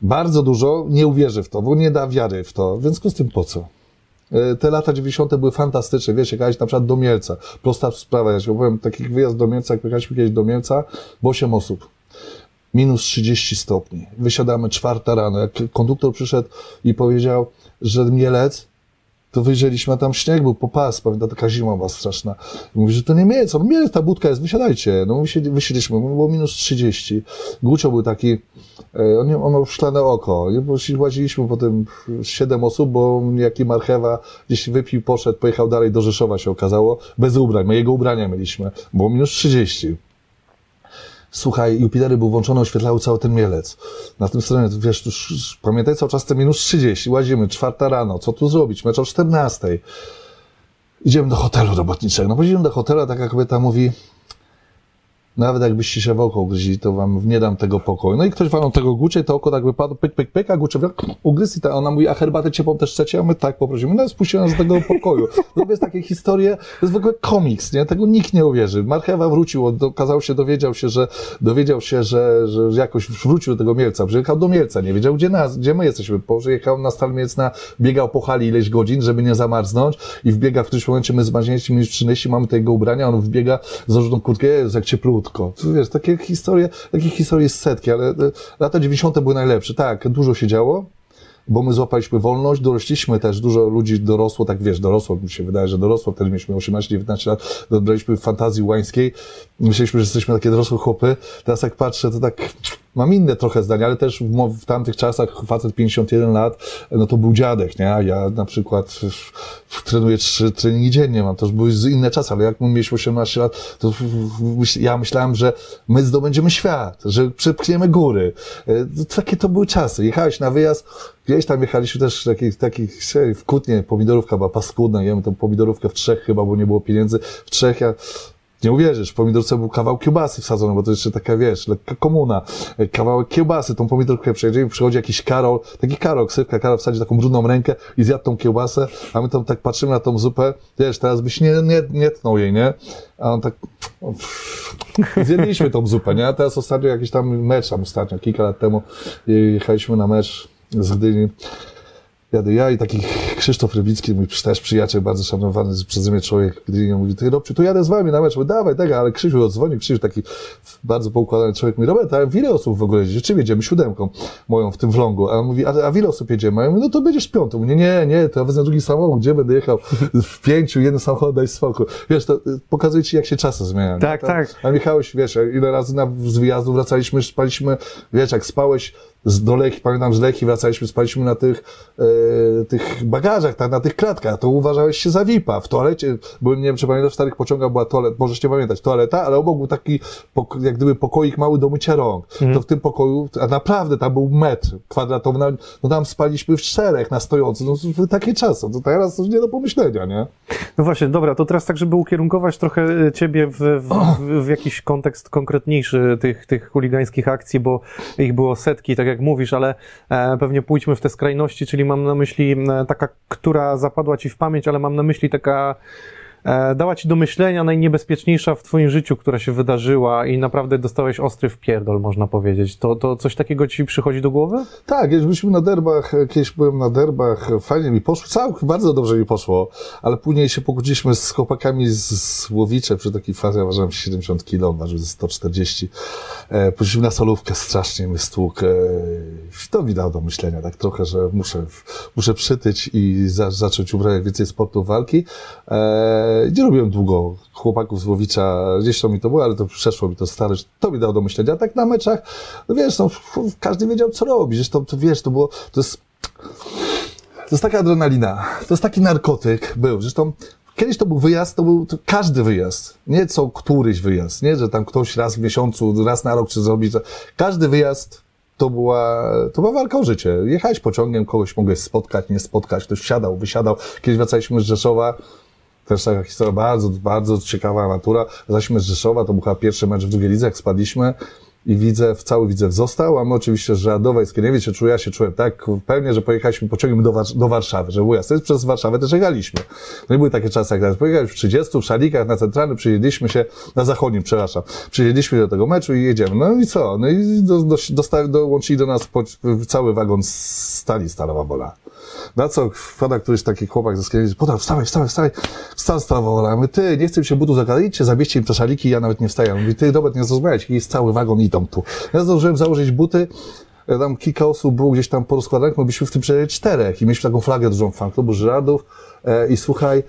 Bardzo dużo nie uwierzy w to, bo nie da wiary w to. W związku z tym po co? E, Te lata 90. były fantastyczne. Wiesz, jechałeś na przykład do Mielca. Prosta sprawa. Ja się opowiem, takich wyjazd do Mielca, jak jechaliśmy kiedyś do Mielca, było 8 osób. Minus 30 stopni. Wysiadamy czwarta rano. Jak konduktor przyszedł i powiedział, że Mielec, to wyjrzeliśmy, a tam śnieg był po pas, pamiętam, taka zima była straszna. I mówi, że to nie Mielec, on Mielec, ta budka jest, wysiadajcie. No wysiedli- wysiedliśmy, było minus 30. Gucio był taki, e, on, on miał szklane oko. I Łaziliśmy potem siedem osób, bo jaki marchewa gdzieś wypił, poszedł, pojechał dalej do Rzeszowa się okazało, bez ubrań. My jego ubrania mieliśmy, było minus 30. Słuchaj, Jupitery był włączone, oświetlały cały ten mielec. Na tym stronie, wiesz, już, pamiętaj cały czas te minus 30, łazimy, czwarta rano, co tu zrobić, mecz o 14. Idziemy do hotelu robotniczego. No pojedziemy do hotelu, a taka kobieta mówi, nawet jakbyście się w oko ugryźli, to wam nie dam tego pokoju. No i ktoś walą tego gucie, to oko tak wypadło, pyk, pyk, pyk, a gucie ugryzł i ta, ona mówi, a herbatę ciepłą też chcecie? A my tak poprosimy. No spuściła nas do tego pokoju. No jest takie historie, to jest w ogóle komiks, nie? Tego nikt nie uwierzy. Marchewa wrócił, on okazało się, dowiedział się, że, dowiedział się, że, że jakoś wrócił do tego Mielca, przyjechał do Mielca, nie wiedział, gdzie nas, gdzie my jesteśmy. Przyjechał na Stal Mielcna, biegał po hali ileś godzin, żeby nie zamarznąć i wbiega w którymś momencie, my zmarznięci minus 30, mamy tego ubrania, on wbiega, tą kurtkę, jest jak cieplutko. Tu Wiesz, takie historie, takich historii jest setki, ale e, lata 90. były najlepsze. Tak, dużo się działo, bo my złapaliśmy wolność, dorośliśmy też, dużo ludzi dorosło, tak wiesz, dorosło, mi się wydaje, że dorosło, wtedy mieliśmy 18-19 lat, dobraliśmy fantazji łańskiej, myśleliśmy, że jesteśmy takie dorosłe chłopy, teraz jak patrzę, to tak mam inne trochę zdania, ale też w, w tamtych czasach facet 51 lat, no to był dziadek, nie, ja na przykład trenuję trzy treningi dziennie, mam to już były inne czasy, ale jak my mieliśmy 18 lat, to ja myślałem, że my zdobędziemy świat, że przepchniemy góry. E, Takie to były czasy. Jechałeś na wyjazd, gdzieś tam jechaliśmy też takich, takich w Kutnie, pomidorówka była paskudna, jemy tą pomidorówkę w trzech chyba, bo nie było pieniędzy. W trzech ja, nie uwierzysz, w pomidorce był kawał kiełbasy wsadzony, bo to jeszcze taka, wiesz, lekka komuna. E, Kawałek kiełbasy, tą pomidorkę przejedziemy, przychodzi jakiś Karol, taki Karol, ksywka, Karol wsadzi taką brudną rękę i zjadł tą kiełbasę, a my tam tak patrzymy na tą zupę, wiesz, teraz byś nie, nie, nie tnął jej, nie? A on tak, zjedliśmy tą zupę, nie? A teraz ostatnio jakiś tam mecz, tam ostatnio, kilka lat temu jechaliśmy na mecz z Gdyni. Jadę ja i taki Krzysztof Rybicki, mój też przyjaciel, bardzo szanowany przeze mnie człowiek, gdy mówi, ty Robciu, to jadę z wami na mecz, mówię, dawaj, tego, ale Krzysiu odzwonił, Krzysiu taki bardzo poukładany człowiek, mówi, Robert, a w ile osób w ogóle jedzie? Czym jedziemy? Siódemką moją w tym vlogu. A on mówi, a, a w ile osób jedziemy? A ja mówię, no to będziesz piątą. Mówię, nie, nie, to ja wezmę drugi samochód, gdzie będę jechał? W pięciu, jeden samochód, daj spokój. Wiesz, to y, pokazuje ci, jak się czasy zmieniają. Tak, Tam- tak. A Michałeś, wiesz, ile razy na, z wyjazdu wracaliśmy, spaliśmy, wiesz, jak spałeś z do Lechi, pamiętam z Lechi wracaliśmy, spaliśmy na tych, e, tych bagażach, tak, na tych klatkach, to uważałeś się za VIP-a. W toalecie, bo nie wiem, czy pamiętasz, w starych pociągach była toalet, możesz nie pamiętać, toaleta, ale obok był taki, jak gdyby pokoik mały do mycia rąk. To w tym pokoju, a naprawdę tam był metr kwadratowy, no, tam spaliśmy w czterech na stojący, no takie czasy, to teraz to już nie do pomyślenia, nie? No właśnie, dobra, to teraz tak, żeby ukierunkować trochę e, ciebie w, w, w, w jakiś kontekst konkretniejszy tych, tych chuligańskich akcji, bo ich było setki, tak jak mówisz, ale e, pewnie pójdźmy w te skrajności, czyli mam na myśli e, taka, która zapadła ci w pamięć, ale mam na myśli taka dała ci do myślenia najniebezpieczniejsza w twoim życiu, która się wydarzyła i naprawdę dostałeś ostry wpierdol, można powiedzieć. To, to coś takiego ci przychodzi do głowy? Tak, kiedyś byliśmy na derbach, e, kiedyś byłem na derbach, e, fajnie mi poszło, całkiem bardzo dobrze mi poszło, ale później się pokłóciliśmy z chłopakami z, Łowicze przy takiej fazie, ja ważyłem 70 kilo, on ważył ze 140. E, na solówkę, strasznie mnie stłuk. E, to mi dało do myślenia tak trochę, że muszę, muszę przytyć i za, zacząć uprawiać więcej sportu walki. E, nie robiłem długo chłopaków z Łowicza, gdzieś to mi to było, ale to przeszło mi to stare, to mi dało do myślenia. A tak na meczach, no wiesz, no, każdy wiedział, co robi. Zresztą, to wiesz, to było, to jest, to jest taka adrenalina, to jest taki narkotyk był. Zresztą kiedyś to był wyjazd, to był to każdy wyjazd, nie co któryś wyjazd, nie, że tam ktoś raz w miesiącu, raz na rok czy zrobić. Każdy wyjazd to była, to była walka o życie. Jechałeś pociągiem, kogoś mogłeś spotkać, nie spotkać, ktoś wsiadał, wysiadał. Kiedyś wracaliśmy z Rzeszowa, też taka historia, bardzo, bardzo ciekawa awantura. Zaśmy z Rzeszowa, to był chyba pierwszy mecz w drugiej lidze, jak spadliśmy i widzę, cały widzę został, a my oczywiście z Radowa i Skierniewic się czułem, ja się czułem tak pewnie, że pojechaliśmy pociągiem do, do Warszawy, że było jasne, przez Warszawę też jechaliśmy. No i były takie czasy, jak teraz pojechaliśmy w 30, w szalikach na centralny, przyjedliśmy się, na zachodnim, przepraszam, przyjedliśmy do tego meczu i jedziemy. No i co? No i do, do, dosta- dołączyli do nas po, cały wagon stali Stalowa Wola. Na co wpada któryś taki chłopak ze Skierniewic, podał, wstawaj, wstawaj, wstawaj, wstał Stalowa Wola. My, ty, nie chcę się zakładać, idźcie, zabierzcie im te szaliki, ja nawet nie wstaję. Mówi, ty, dobra, nie zrozumiałeś, jest cały wagon, idą tu. Ja zdążyłem założyć buty, e, tam kilka osób było gdzieś tam porozkładanych, my byliśmy w tym przejęli czterech i mieliśmy taką flagę dużą fanklubu Żydów e, i słuchaj,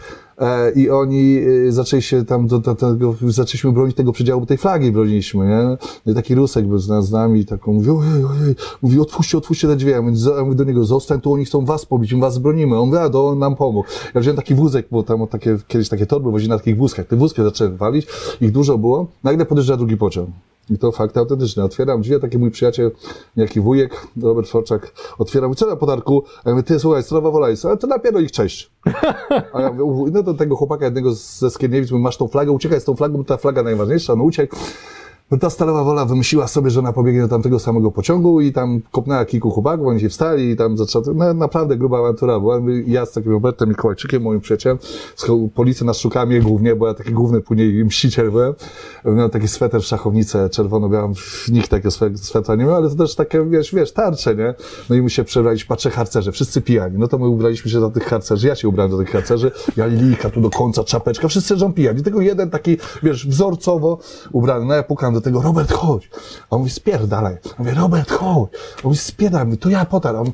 i oni e, zaczęli się tam do, do tego, zaczęliśmy bronić tego przedziału, bo tej flagi broniliśmy, nie? No i taki Rusek był z, z nami, taką mówi, ojej, ojej, mówi, otwórzcie, otwórzcie te drzwi, mówię, ja mówię do niego, zostań tu, oni chcą was pobić, my was bronimy, on mówi, a to on nam pomógł. Ja wziąłem taki wózek, bo tam takie, kiedyś takie torby wozili na takich wózkach, te wózki zaczęły walić, ich dużo było, nagle podjeżdża drugi pociąg. I to fakt autentyczny. Otwieram drzwi, a taki mój przyjaciel, jaki wujek, Robert Forczak, otwiera, mówi, co na podarku? A ja mówię, ty, słuchaj, Strowa Wola jest, ale to napiero ich cześć. A ja mówię, no do tego chłopaka jednego ze Skierniewic, mówię, masz tą flagę, uciekaj z tą flagą, ta flaga najważniejsza, on uciekł. No ta Stalowa Wola wymyśliła sobie, że ona pobiegnie do tamtego samego pociągu i tam kopnęła kilku chłopaków, oni się wstali i tam zaczęła, no naprawdę gruba awantura była. Ja z takim Robertem Mikołajczykiem, moim przyjacielem, policja nas szukała mnie głównie, bo ja taki główny później mściciel byłem. Miałem taki sweter, szachownicę czerwono-białą, nikt takiego swe- swetra nie miał, ale to też takie, wiesz, wiesz, tarcze, nie? No i my się przebraliśmy, patrzę, harcerze, wszyscy pijani. No to my ubraliśmy się za tych harcerzy, ja się ubrałem za tych harcerzy, ja lilika tu do końca, czapeczka, wszyscy żą pijani. Tylko jeden taki, wiesz, wzorcowo ubrany. No ja pukam do tego, Robert, chodź. A on mówi, spierdalaj. Ja mówię, Robert, chodź. On mówi, spierdalaj. To ja potar. A On,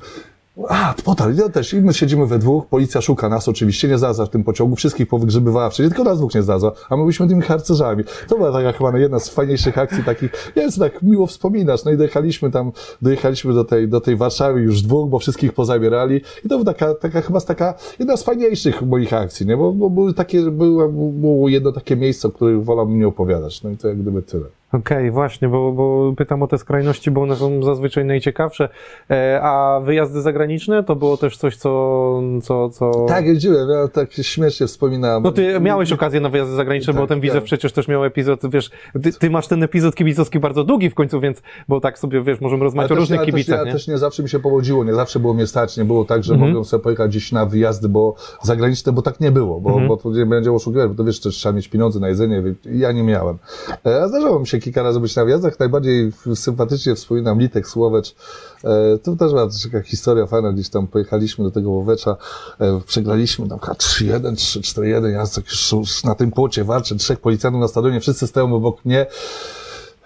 a, potar. I ja też. I my siedzimy we dwóch, policja szuka nas oczywiście, nie znalazła w tym pociągu, wszystkich powygrzebywała wszędzie, tylko nas dwóch nie znalazła, a my byliśmy tymi harcerzami. To była taka chyba jedna z fajniejszych akcji takich, jest tak miło wspominasz, no i dojechaliśmy tam, dojechaliśmy do tej, do tej Warszawy już dwóch, bo wszystkich pozabierali i to była taka, taka chyba taka, jedna z fajniejszych moich akcji, nie, bo, bo były takie, było, było jedno takie miejsce, o których wolałbym nie opowiadać, no i to jak gdyby tyle. Okej, właśnie, bo, bo pytam o te skrajności, bo one są zazwyczaj najciekawsze. E, a wyjazdy zagraniczne to było też coś, co. co, co... Tak, jeździłem, ja tak śmiesznie wspominałem. No ty miałeś okazję na wyjazdy zagraniczne, bo Tak, ten Widzew tak. przecież też miał epizod, wiesz, ty, ty masz ten epizod kibicowski bardzo długi w końcu, więc, bo tak sobie, wiesz, możemy rozmawiać o też, różnych ale kibicach, też, nie? ja też nie zawsze mi się powodziło, nie zawsze było mnie stać, nie było tak, że Mhm. mogłem sobie pojechać gdzieś na wyjazdy, bo zagraniczne, bo tak nie było, bo, Mhm. bo to nie będzie oszukiwać, bo to wiesz, też trzeba mieć pieniądze na jedzenie, ja nie miałem. E, A zdarzało mi się kilka razy być na wyjazdach, najbardziej sympatycznie wspominam Litek Słowecz, E, to też była taka historia fajna, gdzieś tam pojechaliśmy do tego Łowecza, e, przegraliśmy tam chyba 3-1, 3-4-1, ja tak już na tym płocie walczę, trzech policjantów na stadionie, wszyscy stoją obok mnie,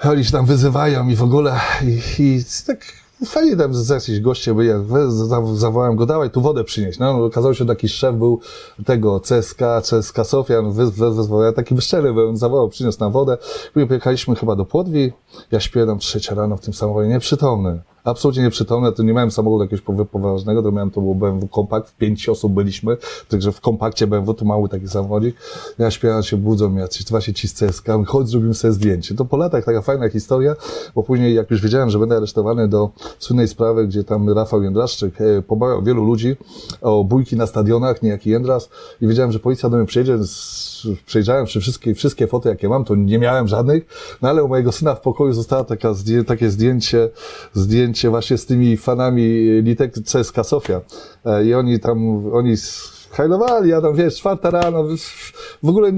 oni się tam wyzywają i w ogóle. I, i tak fajnie tam z jakiś goście byli, jak we- za- zawołałem go, dawaj tu wodę przynieść. No, okazało się, że taki szef był tego CSK, CSK Sofian, wyzwał, ja taki wyszczery byłem, zawołał, przyniósł nam wodę. Pojechaliśmy chyba do Płodwi, ja śpię tam trzecia rano w tym samochodzie, nieprzytomny. Absolutnie nieprzytomny, to nie miałem samochodu jakiegoś poważnego, to miałem, to był BMW Kompakt, w pięć osób byliśmy, także w kompakcie BMW to mały taki samochodzik. Ja śpiewam się, budzą mnie, jacyś właśnie ci z CSK, chodź zrobimy sobie zdjęcie. To po latach taka fajna historia, bo później jak już wiedziałem, że będę aresztowany do słynnej sprawy, gdzie tam Rafał Jędraszczyk e, pobawiał wielu ludzi o bójki na stadionach, niejaki Jędras i wiedziałem, że policja do mnie przyjedzie, przejrzałem wszystkie, wszystkie foty, jakie mam, to nie miałem żadnych, no ale u mojego syna w pokoju zostało taka, takie zdjęcie, zdjęcie właśnie z tymi fanami Litek CSK Sofia. E, I oni tam, oni hajlowali, ja tam, wiesz, czwarta rano, w- ogóle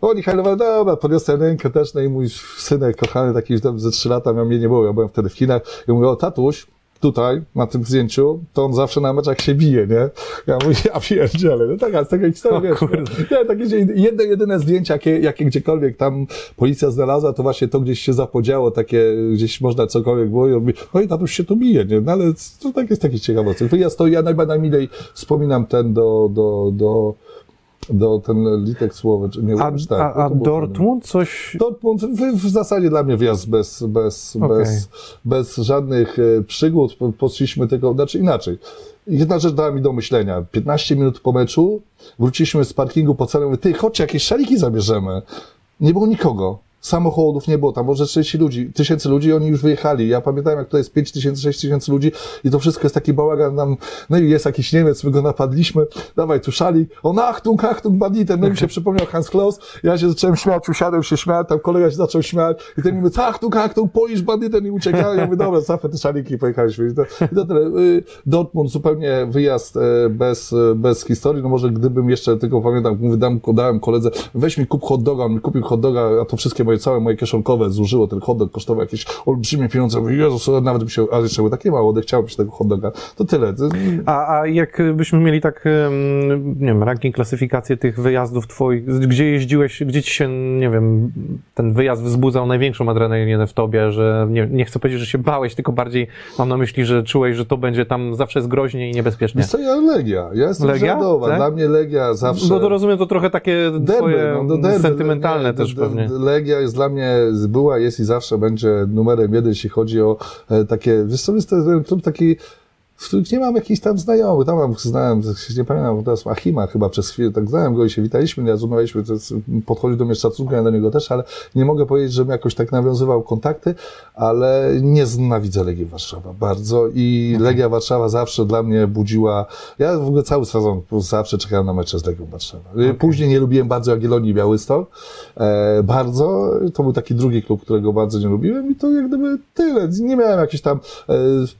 oni hajlowali, dobra, podniosłem rękę też, no i mój synek kochany, taki już tam ze trzy lata, miał mnie nie było, ja byłem wtedy w Chinach, i mówię, o tatuś, tutaj, na tym zdjęciu, to on zawsze na meczach się bije, nie? Ja mówię, ja pierdzielę, no taka, O wiesz, kurde. nie, takie jedne, jedyne zdjęcie, jakie, jakie gdziekolwiek tam policja znalazła, to właśnie to gdzieś się zapodziało, takie, gdzieś można cokolwiek było i on mówi, no i tatuś się tu bije, nie? No ale to tak jest taki ciekawostek. To ja najmilej wspominam ten do, do, do, do ten Litek Słowacz, nie A, tak, a, to a fajne. Dortmund coś... Dortmund w, w zasadzie dla mnie wjazd bez, bez, Okej. bez, bez żadnych e, przygód. Po- Poszliśmy tylko, znaczy inaczej. Jedna rzecz dała mi do myślenia. 15 minut po meczu wróciliśmy z parkingu po całym, ty chodź, jakieś szaliki zabierzemy. Nie było nikogo. Samochodów nie było, tam może 30 ludzi, tysięcy ludzi i oni już wyjechali. Ja pamiętam, jak tutaj jest 5 tysięcy, 6 tysięcy ludzi i to wszystko jest taki bałagan nam, no i jest jakiś Niemiec, my go napadliśmy, dawaj tu szalik, on Achtung, Achtung, banditem, no mi się przypomniał Hans Klaus, ja się zacząłem śmiać, usiadłem się śmiać, tam kolega się zaczął śmiać i ten mi mówi, Achtung, Achtung, Polish banditem i uciekałem, ja mówię, dobra, zafę te szaliki i pojechaliśmy. I to, i to tyle. Y, Dortmund, zupełnie wyjazd e, bez, e, bez historii, no może gdybym jeszcze tylko pamiętam, mówię, dam, dałem koledze, weź mi kup hot doga, on mi kupił hot doga, a to wszystkie moje, całe moje kieszonkowe zużyło, ten hot dog kosztował jakieś olbrzymie pieniądze, mówię, Jezus, nawet by się, a jeszcze były takie małe, chciałbym się tego hot doga. To tyle. A, a jak byśmy mieli tak, nie wiem, ranking, klasyfikację tych wyjazdów twoich, gdzie jeździłeś, gdzie ci się, nie wiem, ten wyjazd wzbudzał największą adrenalinę w tobie, że nie, nie chcę powiedzieć, że się bałeś, tylko bardziej mam na myśli, że czułeś, że to będzie tam zawsze jest groźnie i niebezpiecznie. Wiesz co, ja Legia, ja jestem Legia? Tak? Dla mnie Legia zawsze... No to rozumiem, to trochę takie twoje Derby, no, do derby, sentymentalne nie, też d- d- pewnie. Legia jest dla mnie, była, jest i zawsze będzie numerem jeden, jeśli chodzi o e, takie, wiesz co, jest to klub taki, w którym nie mam jakichś tam znajomych, tam mam, znałem, nie pamiętam, teraz Achima chyba przez chwilę, tak znałem go i się witaliśmy, rozmawialiśmy, to jest, podchodzi do mnie z szacunkiem, ja do niego też, ale nie mogę powiedzieć, żebym jakoś tak nawiązywał kontakty, ale nie nienawidzę Legii Warszawa bardzo i Legia Warszawa zawsze dla mnie budziła, ja w ogóle cały sezon zawsze czekałem na mecze z Legią Warszawa. Później nie lubiłem bardzo Jagiellonii i Białystok, e, bardzo, to był taki drugi klub, którego bardzo nie lubiłem i to jak gdyby tyle, nie miałem jakiejś tam, e,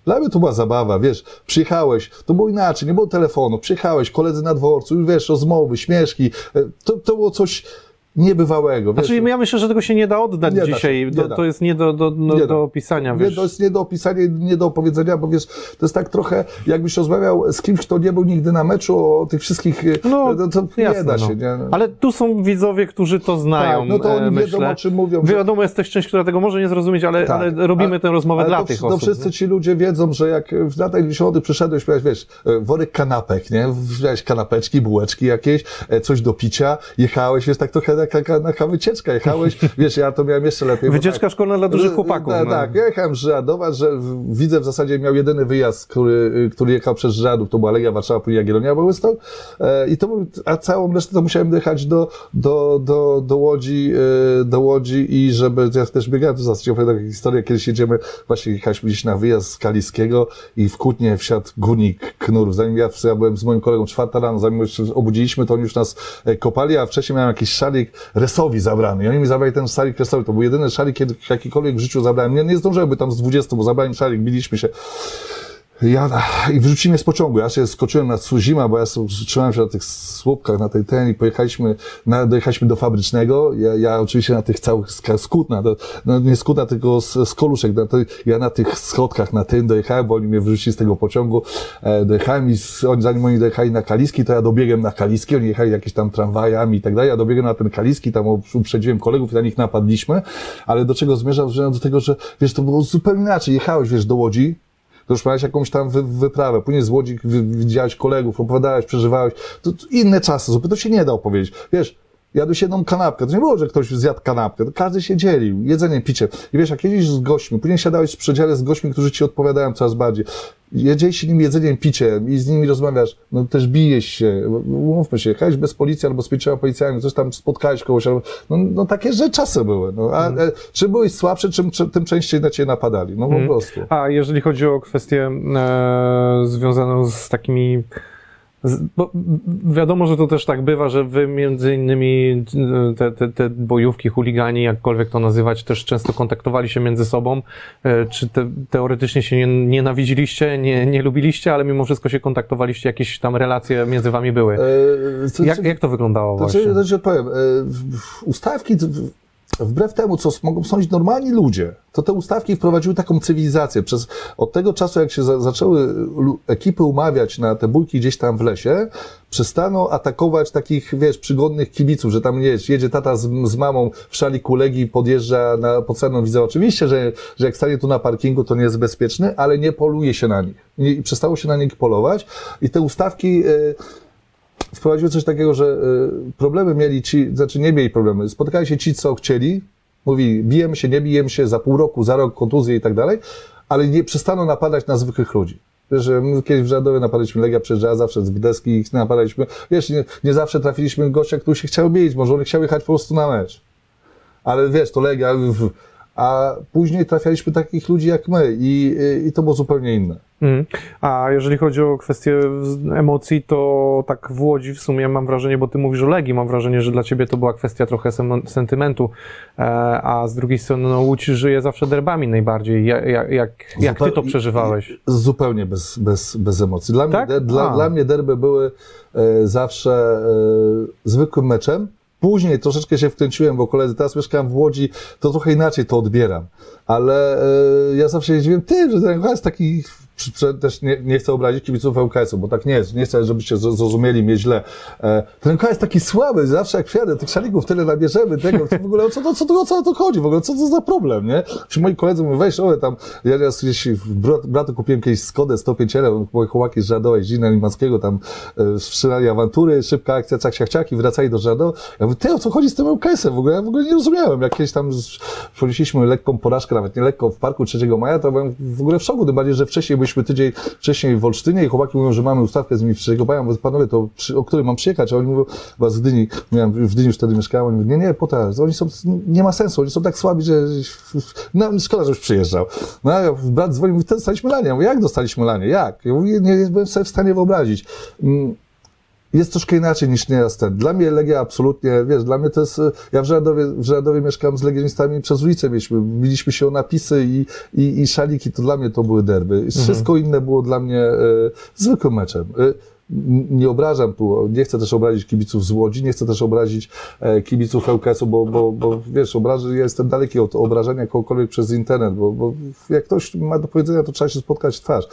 dla mnie to była zabawa, wiesz, przyjechałeś, to było inaczej, nie było telefonu, przyjechałeś, koledzy na dworcu, wiesz, rozmowy, śmieszki, e, to, to było coś niebywałego, wiesz. Znaczy, ja myślę, że tego się nie da oddać Nie da się, dzisiaj. nie to, to jest nie do, do, do, Nie da. do opisania. Nie, Wiesz. to jest nie do opisania, nie do opowiedzenia, bo wiesz, to jest tak trochę, jakbyś rozmawiał z kimś, kto nie był nigdy na meczu o tych wszystkich, No, no, to nie jasne, da się, no. nie? Ale tu są widzowie, którzy to znają. Tak, no to oni e, wiedzą, myślę. o czym mówią, Wiadomo, jest też część, która tego może nie zrozumieć, ale, Tak. ale robimy Ale- tę rozmowę dla to, tych to osób. wszyscy nie? ci ludzie wiedzą, że jak w latach 90 przyszedłeś, miałeś, wiesz, e, worek kanapek, nie? Wziąłeś kanapeczki, bułeczki jakieś, e, coś do picia, jechałeś, wiesz, tak trochę jak na, na wycieczka jechałeś, wiesz, ja to miałem jeszcze lepiej. Wycieczka tak, szkolna dla dużych chłopaków. Tak, no. tak. Ja jechałem z Żadowa, że widzę w zasadzie miał jedyny wyjazd, który, który jechał przez Żadów, to była Legia Warszawa, później Jagiellonia Białystok. E, I to a całą resztę to musiałem jechać do, do, do, do Łodzi, e, do Łodzi i żeby, ja też biegałem, to zasadzie opowiadam taką historię, kiedyś jedziemy, właśnie jechaliśmy gdzieś na wyjazd z Kaliskiego i w Kutnie wsiadł gunik knurów. Zanim ja, ja byłem z moim kolegą czwarta rano, zanim już obudziliśmy, to oni już nas e, kopali, a wcześniej miałem jakiś szalik Resowi zabrany i oni mi zabrali ten szalik Resowi. To był jedyny kiedy jakikolwiek w życiu zabrałem. Nie, nie zdążyłem by tam z 20, bo zabrałem szalik, biliśmy się. Ja, I wrzucili z pociągu. Ja się skoczyłem na zima, bo ja trzymałem się na tych słupkach, na tej ten i pojechaliśmy, na, dojechaliśmy do fabrycznego. Ja, ja oczywiście na tych całych skutna, no nie skutna, tylko z, z koluszek. Na to, ja na tych schodkach na tym dojechałem, bo oni mnie wrzucili z tego pociągu. E, dojechałem i z, oni, zanim oni dojechali na Kaliski, to ja dobiegłem na Kaliski. Oni jechali jakieś tam tramwajami i tak dalej. Ja dobiegłem na ten Kaliski, tam uprzedziłem kolegów i na nich napadliśmy. Ale do czego zmierzam? Zmierzam do tego, że wiesz, to było zupełnie inaczej. Jechałeś, wiesz, do Łodzi, to już miałeś jakąś tam wy, wyprawę, później z Łodzi widziałeś kolegów, opowiadałeś, przeżywałeś. To, to inne czasy, zupełnie to się nie da opowiedzieć. Wiesz, jadłeś jedną kanapkę, to nie było, że ktoś zjadł kanapkę, to każdy się dzielił, jedzenie, picie. I wiesz, jak jedziesz z gośćmi, później siadałeś w przedziale z gośćmi, którzy ci odpowiadają coraz bardziej. Jedziesz nim jedzeniem, piciem i z nimi rozmawiasz, no też bijesz się, umówmy się, jechałeś bez policji albo z pięcioma policjami, coś tam spotkałeś kogoś, albo, no, no takie, że czasy były. No, a e, czym byłeś słabszy, czym, czym, tym częściej na ciebie napadali. No po prostu. A jeżeli chodzi o kwestię e, związaną z takimi. Bo wiadomo, że to też tak bywa, że wy między innymi e, te, te, te bojówki, chuligani, jakkolwiek to nazywać, też często kontaktowali się między sobą. E, czy te, teoretycznie się nie, nienawidziliście, nie, nie lubiliście, ale mimo wszystko się kontaktowaliście, jakieś tam relacje między wami były. E, to- Jak, jak to wyglądało To właśnie? znaczy, to ci odpowiem. E, Ustawki, wbrew temu, co mogą sądzić normalni ludzie, to te ustawki wprowadziły taką cywilizację. Przez, od tego czasu, jak się za, zaczęły lu- ekipy umawiać na te bójki gdzieś tam w lesie, przestaną atakować takich, wiesz, przygodnych kibiców, że tam nie, jedzie tata z, z mamą w szaliku Legii, podjeżdża na podcenną widzę. Oczywiście, że, że jak stanie tu na parkingu, to nie jest bezpieczny, ale nie poluje się na nich. Nie, przestało się na nich polować i te ustawki, e, wprowadziły coś takiego, że y, problemy mieli ci, znaczy nie mieli problemy, spotykali się ci, co chcieli, mówi, bijemy się, nie bijemy się, za pół roku, za rok, kontuzje i tak dalej, ale nie przestaną napadać na zwykłych ludzi. Wiesz, my kiedyś w Żadowie napadaliśmy, Legia przyjeżdżała zawsze z deski ich napadaliśmy. Wiesz, nie, nie zawsze trafiliśmy gościa, który się chciał bić, może on chciał jechać po prostu na mecz. ale wiesz, to Legia, w- a później trafialiśmy takich ludzi jak my i, i to było zupełnie inne. Mhm. A jeżeli chodzi o kwestię emocji, to tak w Łodzi w sumie mam wrażenie, bo ty mówisz o Legii, mam wrażenie, że dla ciebie to była kwestia trochę sentymentu, e, a z drugiej strony no, Łódź żyje zawsze derbami najbardziej. Ja- Jak, jak, jak ty to przeżywałeś? Zupełnie bez, bez, bez emocji. Dla, Tak? mnie, de, dla, dla mnie derby były e, zawsze e, zwykłym meczem. Później troszeczkę się wkręciłem, bo koledzy, teraz mieszkam w Łodzi, to trochę inaczej to odbieram. Ale e, ja zawsze się dziwiłem, ty, że ten jest taki, też nie, nie chcę obrazić kibiców ŁKS-u, bo tak nie jest. Nie chcę, żebyście zro- zrozumieli mnie źle. E, ten ŁKS jest taki słaby, zawsze jak wsiadę, tych szalików tyle nabierzemy, tego, w ogóle o co, to, co, to, co to chodzi, w ogóle co to za problem, nie? Czy moi koledzy mówią, weź, o, tam, ja raz gdzieś brat, bratu kupiłem kiedyś Skodę 105 L, moje chłopaki z Żadowa jeździli na Limanckiego, tam e, wszczynali awantury, szybka akcja, cak, siak, ciak i wracali do Żadowa. Ja mówię, ty, o co chodzi z tym ŁKS-em? W ogóle, ja w ogóle nie rozumiałem. Jak kiedyś tam ponieśliśmy lekką porażkę, nawet nie lekko, w parku 3 maja, to byłem w ogóle w szoku, tym bardziej, że wcześniej byliśmy tydzień wcześniej w Olsztynie i chłopaki mówią, że mamy ustawkę z nimi w 3 maja. Mówię, panowie, to przy, o której mam przyjechać? A oni mówią, was z Gdyni, miałem, w Gdyni już wtedy mieszkałem, oni mówią, nie, nie, po to, oni są, nie ma sensu, oni są tak słabi, że no, szkoda, żebyś przyjeżdżał. No, a brat dzwonił, mówi, dostaliśmy lanie. Ja mówię, jak dostaliśmy lanie? Jak? Ja mówię, nie, nie byłem sobie w stanie wyobrazić. Jest troszkę inaczej niż nieraz ten. Dla mnie Legia absolutnie, wiesz, dla mnie to jest, ja w Żeradowie, w Żeradowie mieszkam z legionistami przez ulicę mieliśmy, biliśmy się o napisy i, i, i szaliki, to dla mnie to były derby. Wszystko inne było dla mnie e, zwykłym meczem. N- nie obrażam tu, nie chcę też obrazić kibiców z Łodzi, nie chcę też obrazić e, kibiców ŁKS-u, bo, bo, bo wiesz, obrażę, ja jestem daleki od obrażenia kogokolwiek przez internet, bo, bo jak ktoś ma do powiedzenia, to trzeba się spotkać w twarz.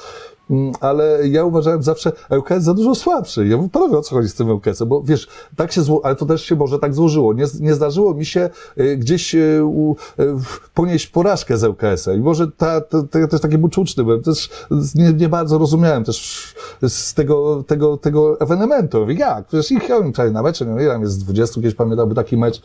Mm, ale ja uważałem zawsze ŁKS za dużo słabszy. Ja mówię, panowie, o co chodzi z tym ŁKS-em? Bo wiesz, tak się zło, ale to też się może tak złożyło. Nie, nie zdarzyło mi się y, gdzieś y, u, y, ponieść porażkę z ŁKS-em. I może ta, to, to, ja też taki buczuczny byłem. Też nie, nie bardzo rozumiałem też z tego, tego, tego ewenementu. Mówię, jak? Przecież ich ja prawie na mecze, nie wiem, tam jest z 20, kiedyś pamiętam, taki mecz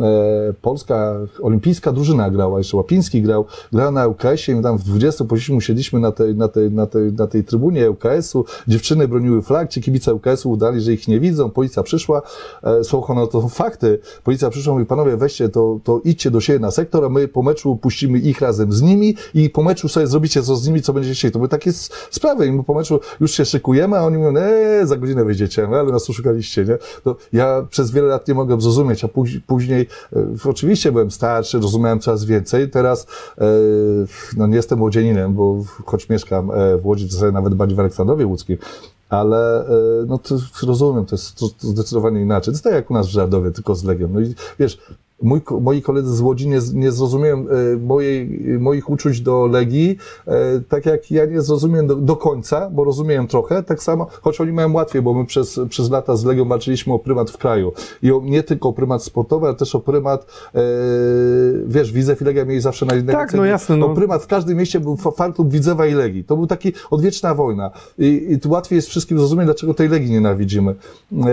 e, Polska, olimpijska drużyna grała, jeszcze Łapiński grał, grała na ŁKS-ie i tam w 20 po mu siedliśmy na tej, na tej, na tej, na tej trybunie ŁKS-u, dziewczyny broniły flag, ci kibice ŁKS-u udali, że ich nie widzą, policja przyszła, e, słuchaj, no to fakty, policja przyszła i mówi, panowie, weźcie to, to idźcie do siebie na sektor, a my po meczu puścimy ich razem z nimi i po meczu sobie zrobicie co z nimi, co będziecie chcieli. To były takie sprawy. I my po meczu już się szykujemy, a oni mówią, eee, za godzinę wyjdziecie, no, ale nas oszukaliście, nie? To ja przez wiele lat nie mogłem zrozumieć, a póź- później, e, oczywiście byłem starszy, rozumiałem coraz więcej, teraz, e, no nie jestem łodzianinem, bo choć mieszkam e, w Łodzi, sobie nawet bardziej w Aleksandrowie Łódzkim, ale e, no to rozumiem, to jest to zdecydowanie inaczej. To jest tak jak u nas w Żardowie, tylko z Legią. No i wiesz, mój, moi koledzy z Łodzi nie, nie zrozumieją e, mojej, moich uczuć do Legii, e, tak jak ja nie zrozumiem do, do końca, bo rozumiem trochę, tak samo, choć oni mają łatwiej, bo my przez, przez lata z Legią walczyliśmy o prymat w kraju. I o, nie tylko o prymat sportowy, ale też o prymat, e, wiesz, Widzew i Legia mieli zawsze naj, najwięcej- no jasne, no. O prymat w każdym mieście był fa- fanklub Widzewa i Legii. To był taki odwieczna wojna. I, i tu łatwiej jest wszystkim zrozumieć, dlaczego tej Legii nienawidzimy. E,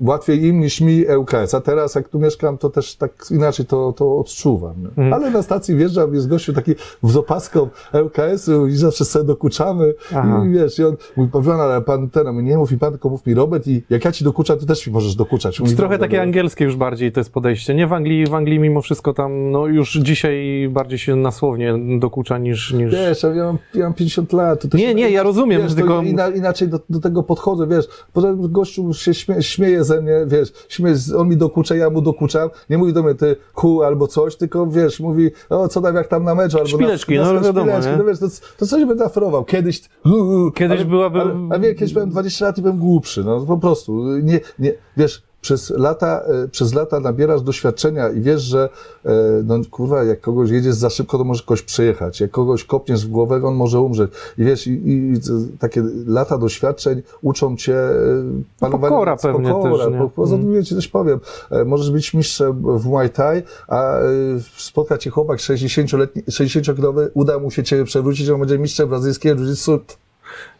łatwiej im niż mi ŁKS. A teraz, jak tu mieszkam, to też tak inaczej to, to odczuwam. Mhm. Ale na stacji wjeżdżam, jest gościu taki z opaską ŁKS-u i zawsze sobie dokuczamy. Aha. I wiesz, i on mówi, Paweł, ale pan ten, a mówi, nie mów mi pan, tylko mów mi Robert i jak ja ci dokuczam, to też mi możesz dokuczać. Mówi, Trochę takie dobra. angielskie już bardziej to jest podejście. Nie w Anglii, w Anglii mimo wszystko tam, no już dzisiaj bardziej się nasłownie dokucza niż... niż... Wiesz, ja mam, ja mam 50 lat. Nie, nie, ja rozumiem, wiesz, że tylko- Ina, inaczej do, do tego podchodzę, wiesz. Poza tym gościu się śmie, śmieje ze mnie, wiesz, śmieje, on mi dokucza, ja mu dokuczam. Nie mówi do mnie ty ku albo coś, tylko wiesz, mówi, o co tam jak tam na meczu, albo Szpileczki, na, no wiadomo, szpileczki, no wiesz, to, to coś będę aferował. Kiedyś, Kiedyś ale, byłaby- Ale, a wie, kiedyś byłem 20 lat i byłem głupszy, no po prostu. Nie, nie, wiesz, przez lata, e, przez lata nabierasz doświadczenia i wiesz, że e, no kurwa, jak kogoś jedziesz za szybko, to może kogoś przejechać. Jak kogoś kopniesz w głowę, on może umrzeć. I wiesz, i, i takie lata doświadczeń uczą cię e, panowania Pokora pewnie pokora. też, nie? Po- Poza tym, Mm. coś powiem, możesz być mistrzem w Muay Thai, a spotka cię chłopak 60-letni, 60-kilowy, uda mu się cię przewrócić, on będzie mistrzem brazylijskiego jiu-jitsu.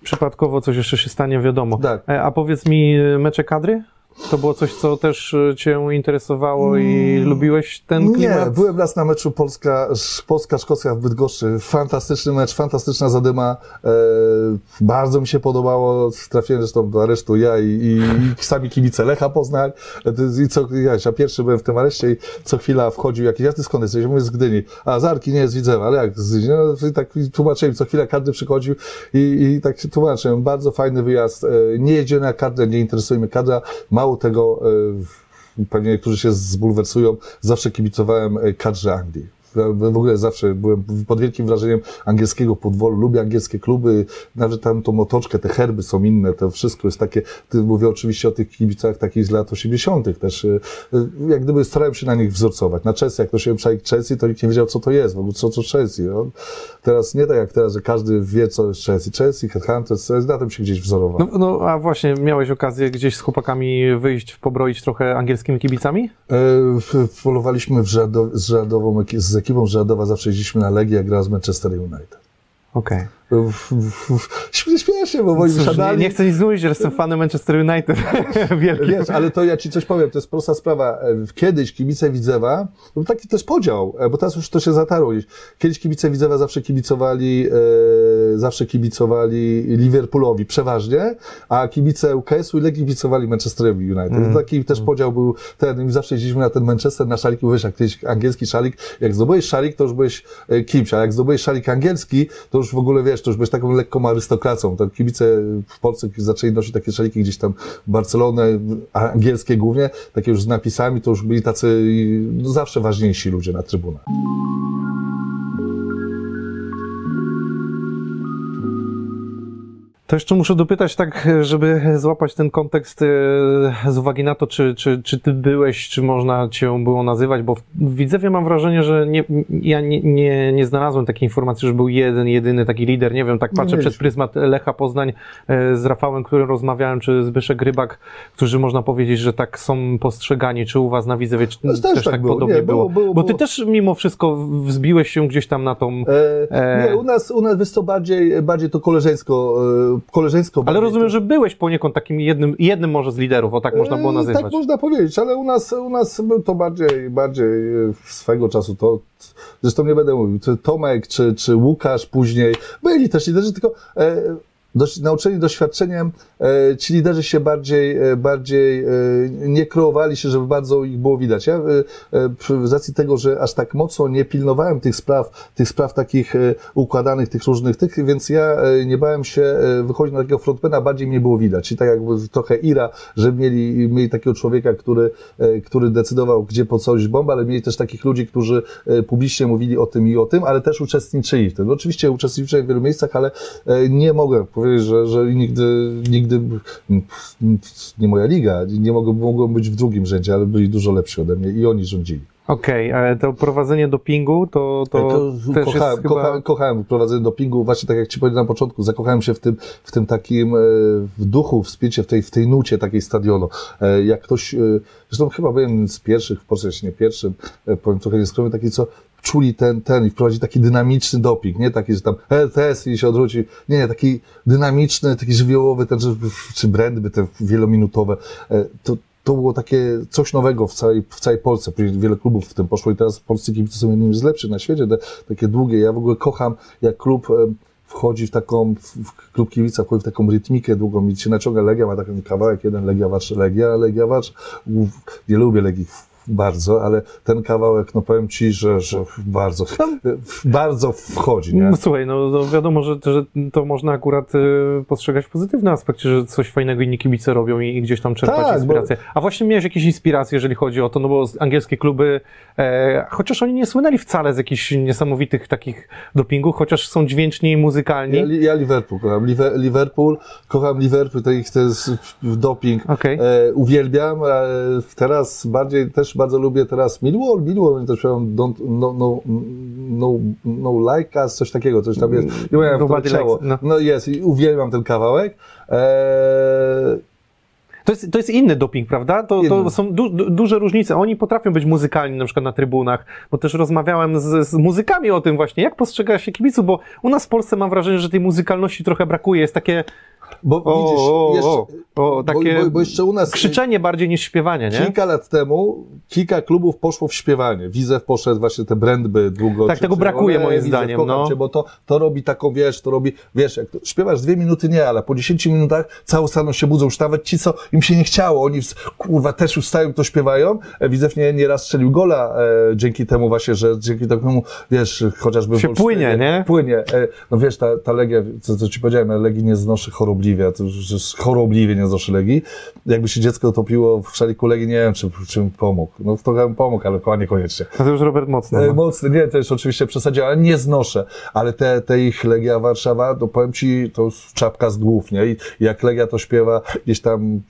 Przypadkowo coś jeszcze się stanie, wiadomo. Tak. A powiedz mi, mecze kadry? To było coś, co też e, Cię interesowało i Mm, lubiłeś ten klimat? Nie, byłem raz na meczu Polska, Polska-Szkocja w Bydgoszczy. Fantastyczny mecz, fantastyczna zadyma. E, bardzo mi się podobało. Trafiłem zresztą do aresztu ja i, i, i sami kibice Lecha Poznań. E, I co, ja, ja pierwszy byłem w tym areszcie i co chwila wchodził jakiś, ja ty skąd jesteś? Ja mówię z Gdyni. A, z Arki, nie, z Widzewa, ale jak z? No, tak tłumaczyłem, co chwila każdy przychodził i, i tak się tłumaczyłem. Bardzo fajny wyjazd. E, nie jedziemy na kadrę, nie interesuje mnie kadra. Mało tego, e, pewnie niektórzy się zbulwersują, zawsze kibicowałem e, kadrze Anglii. W ogóle zawsze byłem pod wielkim wrażeniem angielskiego podwolu. Lubię angielskie kluby, nawet tam tą otoczkę, te herby są inne, to wszystko jest takie, mówię oczywiście o tych kibicach takich z lat 80. też, e, e, jak gdyby starałem się na nich wzorcować. Na Chelsea, jak to się przejść Chelsea, to nikt nie wiedział, co to jest, w ogóle co to Chelsea. No. Teraz nie tak jak teraz, że każdy wie, co jest Chelsea. Chelsea, Headhunters, na tym się gdzieś wzorował. No, no, a właśnie, miałeś okazję gdzieś z chłopakami wyjść, pobroić trochę angielskimi kibicami? E, Polowaliśmy w Żadow, z, Żadową, z ekipą z Żadowa, zawsze jeździliśmy na Legię, jak grała z Manchester United. Okej. Śmie- Śmiesznie, bo moi Cóż, Nie, chcę nic mówić, że jestem fanem Manchester United. Wiesz, ale to ja ci coś powiem, to jest prosta sprawa. E, Kiedyś kibice Widzewa, był taki też podział, e, bo teraz już to się zatarło. gdzieś. Kiedyś kibice Widzewa zawsze kibicowali, e, zawsze kibicowali Liverpoolowi przeważnie, a kibice UKS-u i Legii kibicowali Manchesterowi United. Mm. Taki też podział był ten, i zawsze jeździliśmy na ten Manchester, na szalik, bo wiesz, jak kiedyś angielski szalik, jak zdobyłeś szalik, to już byłeś e, kimś, a jak zdobyłeś szalik angielski, to już w ogóle, wiesz, to już byłeś taką lekką arystokracją. To kibice w Polsce zaczęli nosić takie szaliki gdzieś tam Barcelonę, angielskie głównie, takie już z napisami, to już byli tacy no, zawsze ważniejsi ludzie na trybunach. To jeszcze muszę dopytać tak, żeby złapać ten kontekst e, z uwagi na to, czy, czy, czy ty byłeś, czy można cię było nazywać, bo w Widzewie mam wrażenie, że nie, ja nie, nie, nie znalazłem takiej informacji, że był jeden, jedyny taki lider, nie wiem, tak patrzę przez pryzmat Lecha Poznań e, z Rafałem, którym rozmawiałem, czy Zbyszek Rybak, którzy można powiedzieć, że tak są postrzegani, czy u was na Widzewie, czy No, też też, tak tak było. podobnie Nie, było, było, było, Bo ty też mimo wszystko wzbiłeś się gdzieś tam na tą... E, E. Nie, u nas, u nas wiesz co, bardziej, bardziej to koleżeńsko, e, koleżeńsko Ale rozumiem, że byłeś poniekąd takim jednym, jednym może z liderów, o tak można było E, nazywać. Tak można powiedzieć, ale u nas, u nas był to bardziej, bardziej e, swego czasu to, zresztą nie będę mówił, czy Tomek, czy, czy Łukasz później, byli też liderzy, tylko e, dość, nauczeni doświadczeniem, e, ci liderzy się bardziej, e, bardziej e, nie kreowali się, żeby bardzo ich było widać. Ja e, e, z racji tego, że aż tak mocno nie pilnowałem tych spraw, tych spraw takich e, układanych, tych różnych tych, więc ja e, nie bałem się wychodzić na takiego frontmana, bardziej mnie było widać. I tak jakby trochę Ira, że mieli, mieli takiego człowieka, który, który decydował, gdzie pocałość bombę, ale mieli też takich ludzi, którzy publicznie mówili o tym i o tym, ale też uczestniczyli w tym. Oczywiście uczestniczyłem w wielu miejscach, ale nie mogę powiedzieć, że, że nigdy, nigdy nie moja liga, nie mogłem, mogłem być w drugim rzędzie, ale byli dużo lepsi ode mnie i oni rządzili. Okej, ale to prowadzenie dopingu to, to, To też kochałem, jest chyba... kochałem, kochałem prowadzenie dopingu, właśnie tak jak ci powiedziałem na początku, zakochałem się w tym, w tym takim, e, w duchu, w spiecie, w tej, w tej nucie takiej stadionu. E, Jak ktoś, e, zresztą chyba byłem z pierwszych, w Polsce nie pierwszym, e, powiem trochę nieskromnie, taki co czuli ten, ten i wprowadzi taki dynamiczny doping, nie taki, że tam LTS i się odwróci, nie, nie, taki dynamiczny, taki żywiołowy, ten, czy brandy te wielominutowe, E, to, to było takie coś nowego w całej, w całej Polsce. Później wiele klubów w tym poszło i teraz polscy kibice są jednymi z lepszych na świecie. Te, takie długie. Ja w ogóle kocham, jak klub em, wchodzi w taką, w, klub kibica wchodzi w taką rytmikę długą i się naciąga Legia, ma taki kawałek jeden Legia Wacz, Legia, Legia. Uf, Nie lubię Legii bardzo, ale ten kawałek, no powiem ci, że, że bardzo, bardzo wchodzi, nie? No, Słuchaj, no, no wiadomo, że, że to można akurat y, postrzegać w pozytywnym aspekcie, że coś fajnego inni kibice robią i, i gdzieś tam czerpać Tak, bo- inspirację. A właśnie miałeś jakieś inspiracje, jeżeli chodzi o to, no bo angielskie kluby, e, chociaż oni nie słynęli wcale z jakichś niesamowitych takich dopingów, chociaż są dźwięczni i muzykalni. Ja, ja Liverpool kocham. Liverpool, kocham Liverpool, to ich to jest doping. Okej. E, uwielbiam. E, teraz bardziej, też bardzo lubię teraz Millwall. Millwall, oni też mają don't, no, no, no, no like us, coś takiego, coś tam jest. Nie wiem, jak to likes, no. No jest, i uwielbiam ten kawałek. E, To jest, to jest inny doping, prawda? To, to są du, du, duże różnice. Oni potrafią być muzykalni na przykład na trybunach, bo też rozmawiałem z, z muzykami o tym właśnie, jak postrzega się kibiców, bo u nas w Polsce mam wrażenie, że tej muzykalności trochę brakuje. Jest takie, Bo O, widzisz, o, jeszcze, takie bo, bo, jeszcze u nas krzyczenie bardziej niż śpiewanie, nie? kilka lat temu kilka klubów poszło w śpiewanie. Widzew poszedł właśnie te brandby długo. Tak, tego brakuje moim zdaniem, no. Cię, bo to, to robi taką, wiesz, to robi, wiesz, jak to, śpiewasz dwie minuty nie, ale po 10 minutach cały staną się budzą, już nawet ci, co im się nie chciało, oni kurwa też wstają, to śpiewają. E, Widzew nie, nieraz strzelił gola e, dzięki temu właśnie, że dzięki temu, wiesz, chociażby... Się płynie, nie? Płynie. E, no wiesz, ta, ta Legia, co, co ci powiedziałem, ja Legii nie znoszę chorobliwie, to już chorobliwie nie znoszę Legii. Jakby się dziecko utopiło w szaliku Legii, nie wiem, czy, czy mi pomógł. No trochę pomógł, ale chyba niekoniecznie. A to już Robert mocno. E, no. Mocny, nie, to jest oczywiście przesadzie, ale nie znoszę. Ale te, te ich Legia Warszawa, to powiem ci, to jest czapka z głów, nie? I jak Legia to śpiewa, gdzieś tam,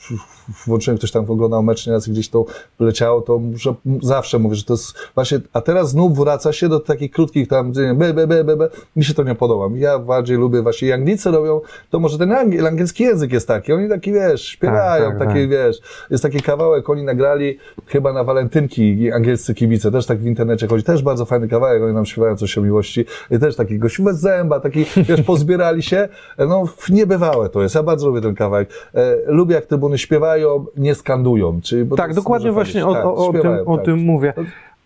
włączyłem, ktoś tam oglądał mecz nieraz, gdzieś to leciało, to że zawsze mówię, że to jest właśnie, a teraz znów wraca się do takich krótkich tam, be, be, be, be, be. mi się to nie podoba. Ja bardziej lubię właśnie, i Anglicy robią, to może ten angiel, angielski język jest taki, oni taki, wiesz, śpiewają, Tak, tak, taki, tak. wiesz, jest taki kawałek, oni nagrali chyba na walentynki angielscy kibice, też tak w internecie chodzi, też bardzo fajny kawałek, oni nam śpiewają coś o miłości, i też taki gościu bez zęba, taki, wiesz, pozbierali się, no niebywałe to jest, ja bardzo lubię ten kawałek, e, lubię jak trybuny śpiewają, nie skandują, czyli, Tak, dokładnie właśnie o, o, o, Tak, tym, o tak. tym mówię.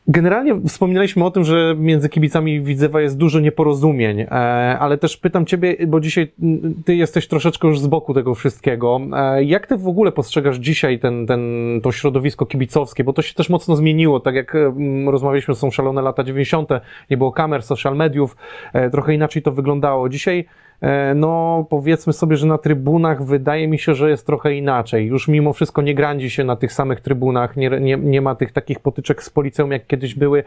Generalnie wspominaliśmy o tym, że między kibicami Widzewa jest dużo nieporozumień, e, ale też pytam Ciebie, bo dzisiaj Ty jesteś troszeczkę już z boku tego wszystkiego. E, jak Ty w ogóle postrzegasz dzisiaj ten, ten, to środowisko kibicowskie? Bo to się też mocno zmieniło, tak jak mm, rozmawialiśmy, są szalone lata 90., nie było kamer, social mediów, e, trochę inaczej to wyglądało. Dzisiaj No, powiedzmy sobie, że na trybunach wydaje mi się, że jest trochę inaczej. Już mimo wszystko nie grandzi się na tych samych trybunach, nie, nie, nie ma tych takich potyczek z policją, jak kiedyś były.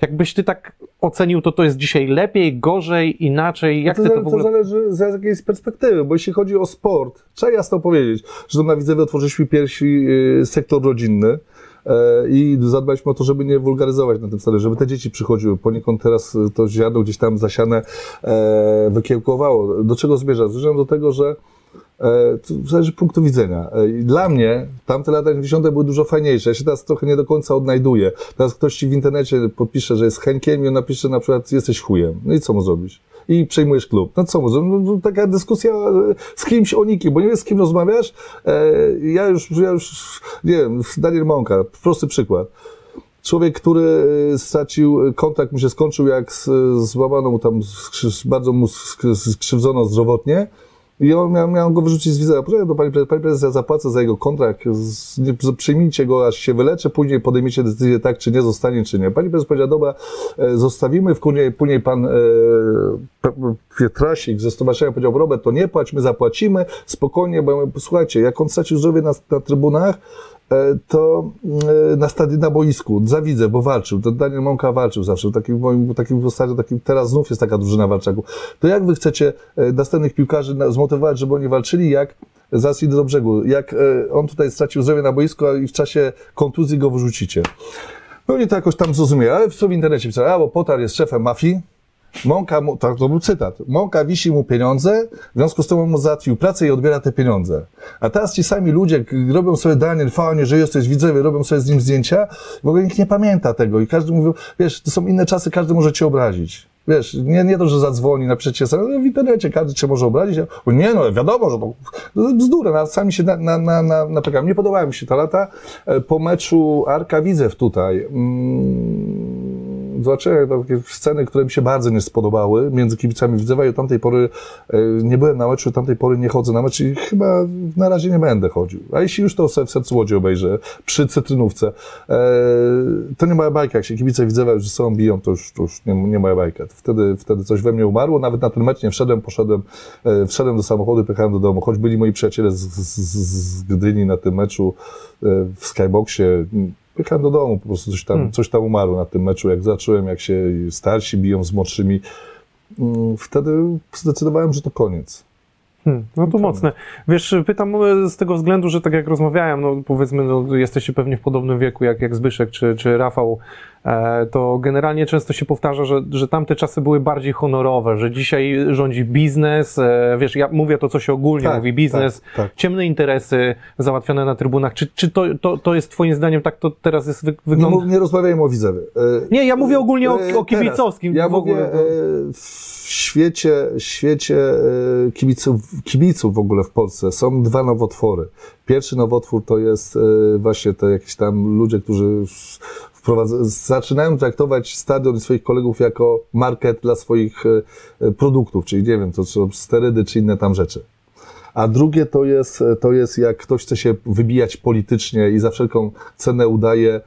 Jakbyś ty tak ocenił, to to jest dzisiaj lepiej, gorzej, inaczej? Jak to, ty to w ogóle... to zależy z jakiej perspektywy, bo jeśli chodzi o sport, trzeba jasno powiedzieć, że to na Widzewie otworzyliśmy pierwszy y, sektor rodzinny e, i zadbaliśmy o to, żeby nie wulgaryzować na tym stole, żeby te dzieci przychodziły. Poniekąd teraz y, to ziarno gdzieś tam zasiane e, wykiełkowało. Do czego zmierza? Zmierzam do tego, że E, zależy punktu widzenia. E, Dla mnie tamte lata 90. były dużo fajniejsze. Ja się teraz trochę nie do końca odnajduję. Teraz ktoś ci w internecie podpisze, że jest Henkiem i on napisze na przykład jesteś chujem. No i co mu zrobić? I przejmujesz klub. No co zrobić? No, no, taka dyskusja e, z kimś o nikim, bo nie wiesz z kim rozmawiasz. E, Ja już, ja już, nie wiem, Daniel Mąka, prosty przykład. Człowiek, który e, stracił kontakt, mu się skończył, jak złamano mu tam, bardzo mu sk- skrzywdzono zdrowotnie. I on miał, miał go wyrzucić z widzenia. Poczekaj do pani pani prezes, ja zapłacę za jego kontrakt, z, nie, przyjmijcie go, aż się wyleczy, później podejmiecie decyzję tak, czy nie zostanie, czy nie. Pani prezes powiedziała, dobra, e, zostawimy, później, później pan e, Pietrasik ze stowarzyszenia powiedział, Robert, to nie płać, my zapłacimy, spokojnie, bo słuchajcie, jak on stracił zdrowie na, na trybunach, to e, na stadionie, na boisku, zawidzę, bo walczył, to Daniel Mąka walczył zawsze, takim moim, takim w ostatnio, takim, teraz znów jest taka drużyna walczaków. To jak wy chcecie e, następnych piłkarzy zmotywować, żeby oni walczyli, jak? Zaraz idę do brzegu, jak e, on tutaj stracił zdrowie na boisku i w czasie kontuzji go wyrzucicie. No oni to jakoś tam zrozumieli, ale w sobie w internecie pisali, a bo Potar jest szefem mafii, Mąka, mu, tak, to był cytat. Mąka wisi mu pieniądze, w związku z tym on mu załatwił pracę i odbiera te pieniądze. A teraz ci sami ludzie robią sobie Daniel, fajnie, że jesteś widzowie, robią sobie z nim zdjęcia, w ogóle nikt nie pamięta tego i każdy mówi, wiesz, to są inne czasy, każdy może cię obrazić. Wiesz, nie, nie to, że zadzwoni, sobie, no w internecie każdy cię może obrazić. Bo nie, no wiadomo, że to, bzdura, nawet sami się na, na, na, na, napykam. Nie podobały mi się te lata. E, Po meczu Arka Widzew tutaj, mm, zobaczyłem takie sceny, które mi się bardzo nie spodobały między kibicami Widzewa i od tamtej pory e, nie byłem na meczu, od tamtej pory nie chodzę na mecz i chyba na razie nie będę chodził. A jeśli już to se- w sercu Łodzi obejrzę, przy Cytrynówce, e, to nie moja bajka. Jak się kibice Widzewa już ze sobą biją, to już, to już nie, nie moja bajka. Wtedy, wtedy coś we mnie umarło. Nawet na ten mecz nie wszedłem, poszedłem, e, wszedłem do samochodu, pojechałem do domu. Choć byli moi przyjaciele z, z, z Gdyni na tym meczu w Skyboxie, Pojechałem do domu, po prostu coś tam, Hmm. coś tam umarło na tym meczu. Jak zacząłem, jak się starsi biją z młodszymi, mm, wtedy zdecydowałem, że to koniec. Hmm, no to mocne. Wiesz, pytam e, z tego względu, że tak jak rozmawiałem, no powiedzmy, no, jesteście pewnie w podobnym wieku jak, jak Zbyszek czy, czy Rafał, to generalnie często się powtarza, że, że tamte czasy były bardziej honorowe, że dzisiaj rządzi biznes, e, wiesz, ja mówię to, co się ogólnie Tak, mówi, biznes, tak, tak. ciemne interesy załatwione na trybunach. Czy, czy to, to, to jest twoim zdaniem tak to teraz jest wy, Nie, wygląda? mów, nie rozmawiajmy o Widzewie. E, Nie, ja mówię ogólnie o, e, o kibicowskim Teraz. Ja w ogóle. e, w świecie, świecie e, kibiców kibiców w ogóle w Polsce są dwa nowotwory. Pierwszy nowotwór to jest e, właśnie te jakieś tam ludzie, którzy zaczynają traktować stadion swoich kolegów jako market dla swoich e, e, produktów, czyli nie wiem, to są sterydy czy inne tam rzeczy. A drugie to jest, to jest jak ktoś chce się wybijać politycznie i za wszelką cenę udaje,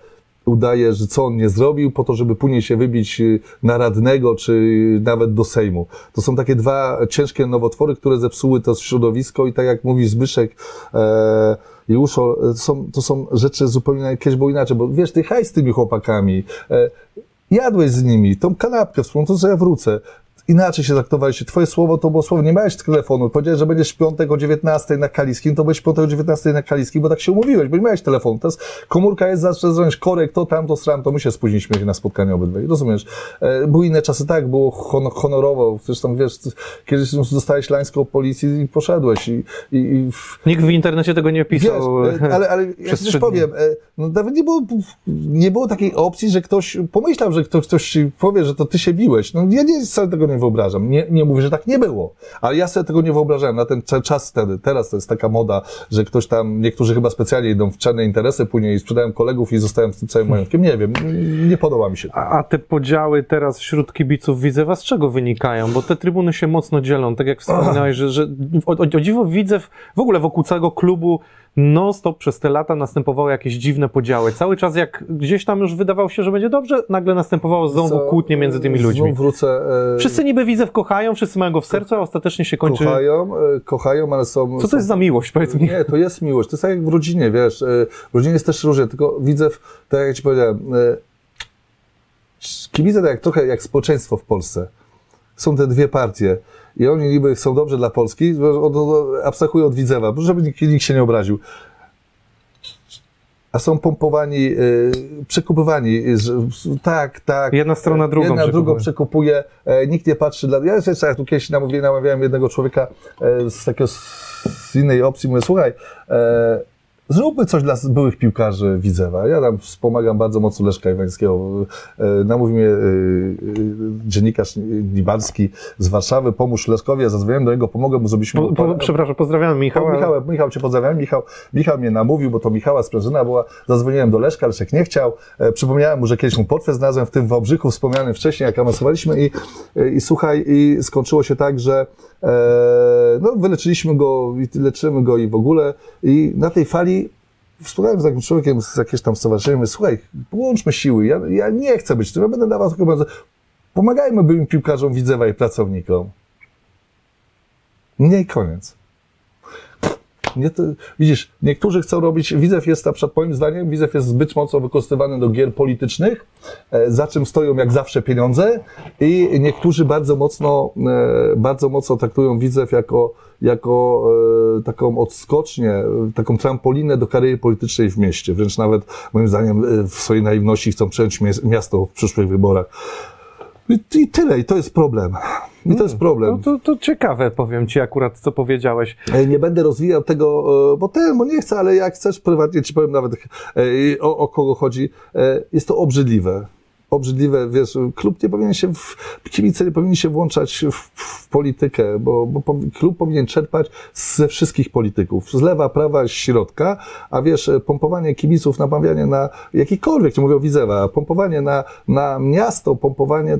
udaje, że co on nie zrobił, po to, żeby później się wybić na radnego, czy nawet do Sejmu. To są takie dwa ciężkie nowotwory, które zepsuły to środowisko i tak jak mówi Zbyszek, e, i Uszo, to są, to są rzeczy zupełnie, kiedyś było inaczej, bo wiesz, ty haj z tymi chłopakami, e, jadłeś z nimi, tą kanapkę wspólną, to co ja wrócę. Inaczej się traktowaliście. Twoje słowo to było słowo, nie miałeś telefonu. Powiedziałeś, że będziesz w piątek o 19 na Kaliskim, to byłeś w piątek o 19 na Kaliskim, bo tak się umówiłeś, bo nie miałeś telefonu. Teraz komórka jest zawsze zrobić korek, to tam, to sram, to my się spóźniliśmy się na spotkanie obydwaj. Rozumiesz? E, były inne czasy, tak, było hon honorowo. Zresztą wiesz, kiedyś dostałeś lańską policji i poszedłeś i, i, i Nikt w internecie tego nie Wiesz, pisał. e, ale, ale ja też powiem, e, no nawet nie było, nie było takiej opcji, że ktoś pomyślał, że ktoś, ktoś ci powie, że to ty się biłeś. No ja nie, sobie tego nie wyobrażam. Nie, nie mówię, że tak nie było. Ale ja sobie tego nie wyobrażałem na ten cza- czas wtedy. Teraz to jest taka moda, że ktoś tam, niektórzy chyba specjalnie idą w czarne interesy później i sprzedają kolegów i zostają z tym całym majątkiem. Nie wiem, nie podoba mi się to. A, a te podziały teraz wśród kibiców Widzewa z czego wynikają? Bo te trybuny się mocno dzielą, tak jak wspominałeś, że, że o, o, o dziwo Widzew, w ogóle wokół całego klubu non-stop przez te lata następowały jakieś dziwne podziały. Cały czas jak gdzieś tam już wydawało się, że będzie dobrze, nagle następowało znowu Co, kłótnie między tymi ludźmi. wrócę. e, Wszyscy niby Widzew kochają, wszyscy mają go w sercu, a ostatecznie się kończy... Kochają, e, kochają, ale są... Co to są- jest za miłość, powiedz mi? Nie, to jest miłość. To jest tak jak w rodzinie, wiesz. e, W rodzinie jest też różnie, tylko widzę, tak jak ci powiedziałem, e, kibice tak jak, trochę jak społeczeństwo w Polsce. Są te dwie partie i oni niby są dobrze dla Polski, abstrahują od Widzewa, żeby nikt, nikt się nie obraził. A są pompowani, e, przekupywani, tak, tak. Jedna strona drugą Jedna drugą przekupuje. przekupuje, e, nikt nie patrzy dla... Ja jeszcze jak tu kiedyś namówiłem, namawiałem jednego człowieka e, z takiego, z innej opcji, mówię, słuchaj, e, zróbmy coś dla byłych piłkarzy Widzewa. Ja tam wspomagam bardzo mocno Leszka Iwańskiego. E, namówił mnie e, e, dziennikarz Nibalski z Warszawy, pomóż Leszkowi, ja zadzwoniłem do niego, pomogę mu, żebyśmy... Po, po, przepraszam, pozdrawiam Michała. Michał, Michał, Michał cię pozdrawiam. Michał, Michał mnie namówił, bo to Michała sprężyna była. Zadzwoniłem do Leszka, Leszek nie chciał. Przypomniałem mu, że kiedyś mu portfel znalazłem w tym Wałbrzychu wspomnianym wcześniej, jak awansowaliśmy i, i słuchaj, i skończyło się tak, że e, no, wyleczyliśmy go i leczymy go i w ogóle. I na tej fali wspomniałem z takim człowiekiem z jakiegoś tam stowarzyszenia, mówię, słuchaj, połączmy siły, ja, ja nie chcę być tym, ja będę dawał tylko bardzo... Pomagajmy byłym piłkarzom Widzewa i pracownikom. Nie i koniec. Nie to, widzisz, niektórzy chcą robić, Widzew jest na przykład, moim zdaniem, Widzew jest zbyt mocno wykorzystywany do gier politycznych, e, za czym stoją jak zawsze pieniądze i niektórzy bardzo mocno, e, bardzo mocno traktują Widzew jako, jako e, taką odskocznię, taką trampolinę do kariery politycznej w mieście. Wręcz nawet, moim zdaniem, w swojej naiwności chcą przejąć miasto w przyszłych wyborach. I, tyle, i to jest problem. I to jest problem. No to, to ciekawe, powiem ci akurat, co powiedziałeś. E, Nie będę rozwijał tego, e, bo bo nie chcę, ale jak chcesz prywatnie ci powiem nawet e, o, o kogo chodzi. Jest to obrzydliwe. Obrzydliwe, wiesz, klub nie powinien się, w, kibice nie powinni się włączać w, w politykę, bo, bo klub powinien czerpać ze wszystkich polityków, z lewa, prawa, środka, a wiesz, pompowanie kibiców, namawianie na jakikolwiek, czy mówię o Widzewa, pompowanie na, na miasto, pompowanie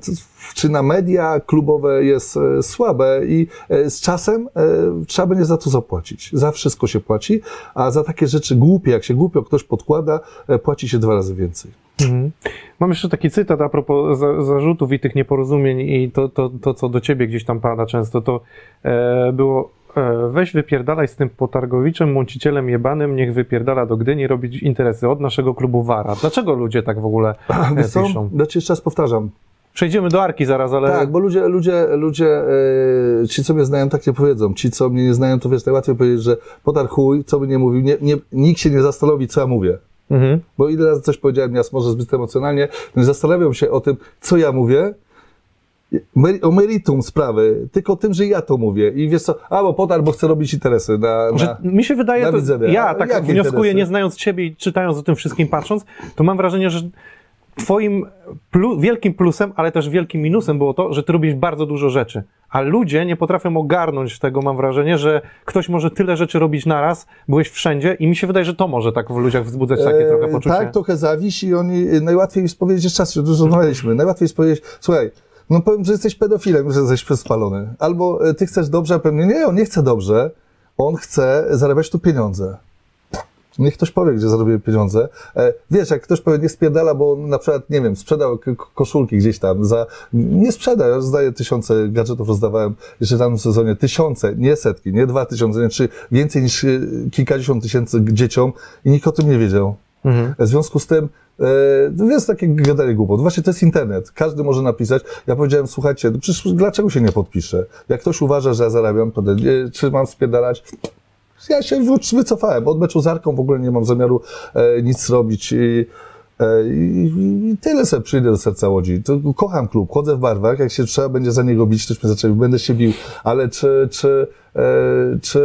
czy na media klubowe jest e, słabe i e, z czasem e, trzeba będzie za to zapłacić. Za wszystko się płaci, a za takie rzeczy głupie, jak się głupio ktoś podkłada, płaci się dwa razy więcej. Mhm. Mam jeszcze taki cytat a propos za, zarzutów i tych nieporozumień i to, to, to, co do ciebie gdzieś tam pada często, to e, było e, weź wypierdalaj z tym potargowiczem, mącicielem jebanym, niech wypierdala do Gdyni robić interesy od naszego klubu Wara. Dlaczego ludzie tak w ogóle e, piszą? Znaczy, jeszcze raz powtarzam. Przejdziemy do Arki zaraz, ale Tak, bo ludzie, ludzie, ludzie, e, ci co mnie znają, tak nie powiedzą. Ci co mnie nie znają, to wiesz, najłatwiej powiedzieć, że potar chuj, co by nie mówił, nie, nie, nikt się nie zastanowi, co ja mówię. Mhm. Bo ile razy coś powiedziałem, ja może zbyt emocjonalnie, no zastanawiam się o tym, co ja mówię, o meritum sprawy, tylko o tym, że ja to mówię. I wiesz co, a bo potar, bo chcę robić interesy na... Na mi się wydaje, na to, ja tak jakie wnioskuję, interesy? nie znając ciebie i czytając o tym wszystkim, patrząc, to mam wrażenie, że twoim plu, wielkim plusem, ale też wielkim minusem było to, że ty robisz bardzo dużo rzeczy. A ludzie nie potrafią ogarnąć tego, mam wrażenie, że ktoś może tyle rzeczy robić naraz, byłeś wszędzie i mi się wydaje, że to może tak w ludziach wzbudzać takie trochę E, poczucie. Tak, trochę zawiś i oni, e, najłatwiej jest powiedzieć, czas się dużo rozmawialiśmy, najłatwiej jest powiedzieć, słuchaj, no powiem, że jesteś pedofilem, że jesteś przespalony. Albo e, ty chcesz dobrze, a pewnie nie, on nie chce dobrze, on chce zarabiać tu pieniądze. Niech ktoś powie, gdzie zarobił pieniądze. E, wiesz, jak ktoś powie, nie spierdala, bo na przykład, nie wiem, sprzedał koszulki gdzieś tam za... Nie sprzeda, ja rozdaję tysiące gadżetów, rozdawałem jeszcze w danym sezonie tysiące, nie setki, nie dwa tysiące, nie trzy, więcej niż e, kilkadziesiąt tysięcy dzieciom i nikt o tym nie wiedział. Mhm. W związku z tym, e, to jest takie gadanie głupot. Właśnie to jest internet. Każdy może napisać. Ja powiedziałem, słuchajcie, no przecież dlaczego się nie podpiszę? Jak ktoś uważa, że ja zarabiam, to nie, czy mam spierdalać? Ja się wy- wycofałem. Od meczu z Arką w ogóle nie mam zamiaru e, nic robić. I, e, i, I tyle sobie przyjdę do serca Łodzi. To, kocham klub, chodzę w barwach. Jak się trzeba będzie za niego bić, tośmy zaczęli, będę się bił. Ale czy, czy, e, czy...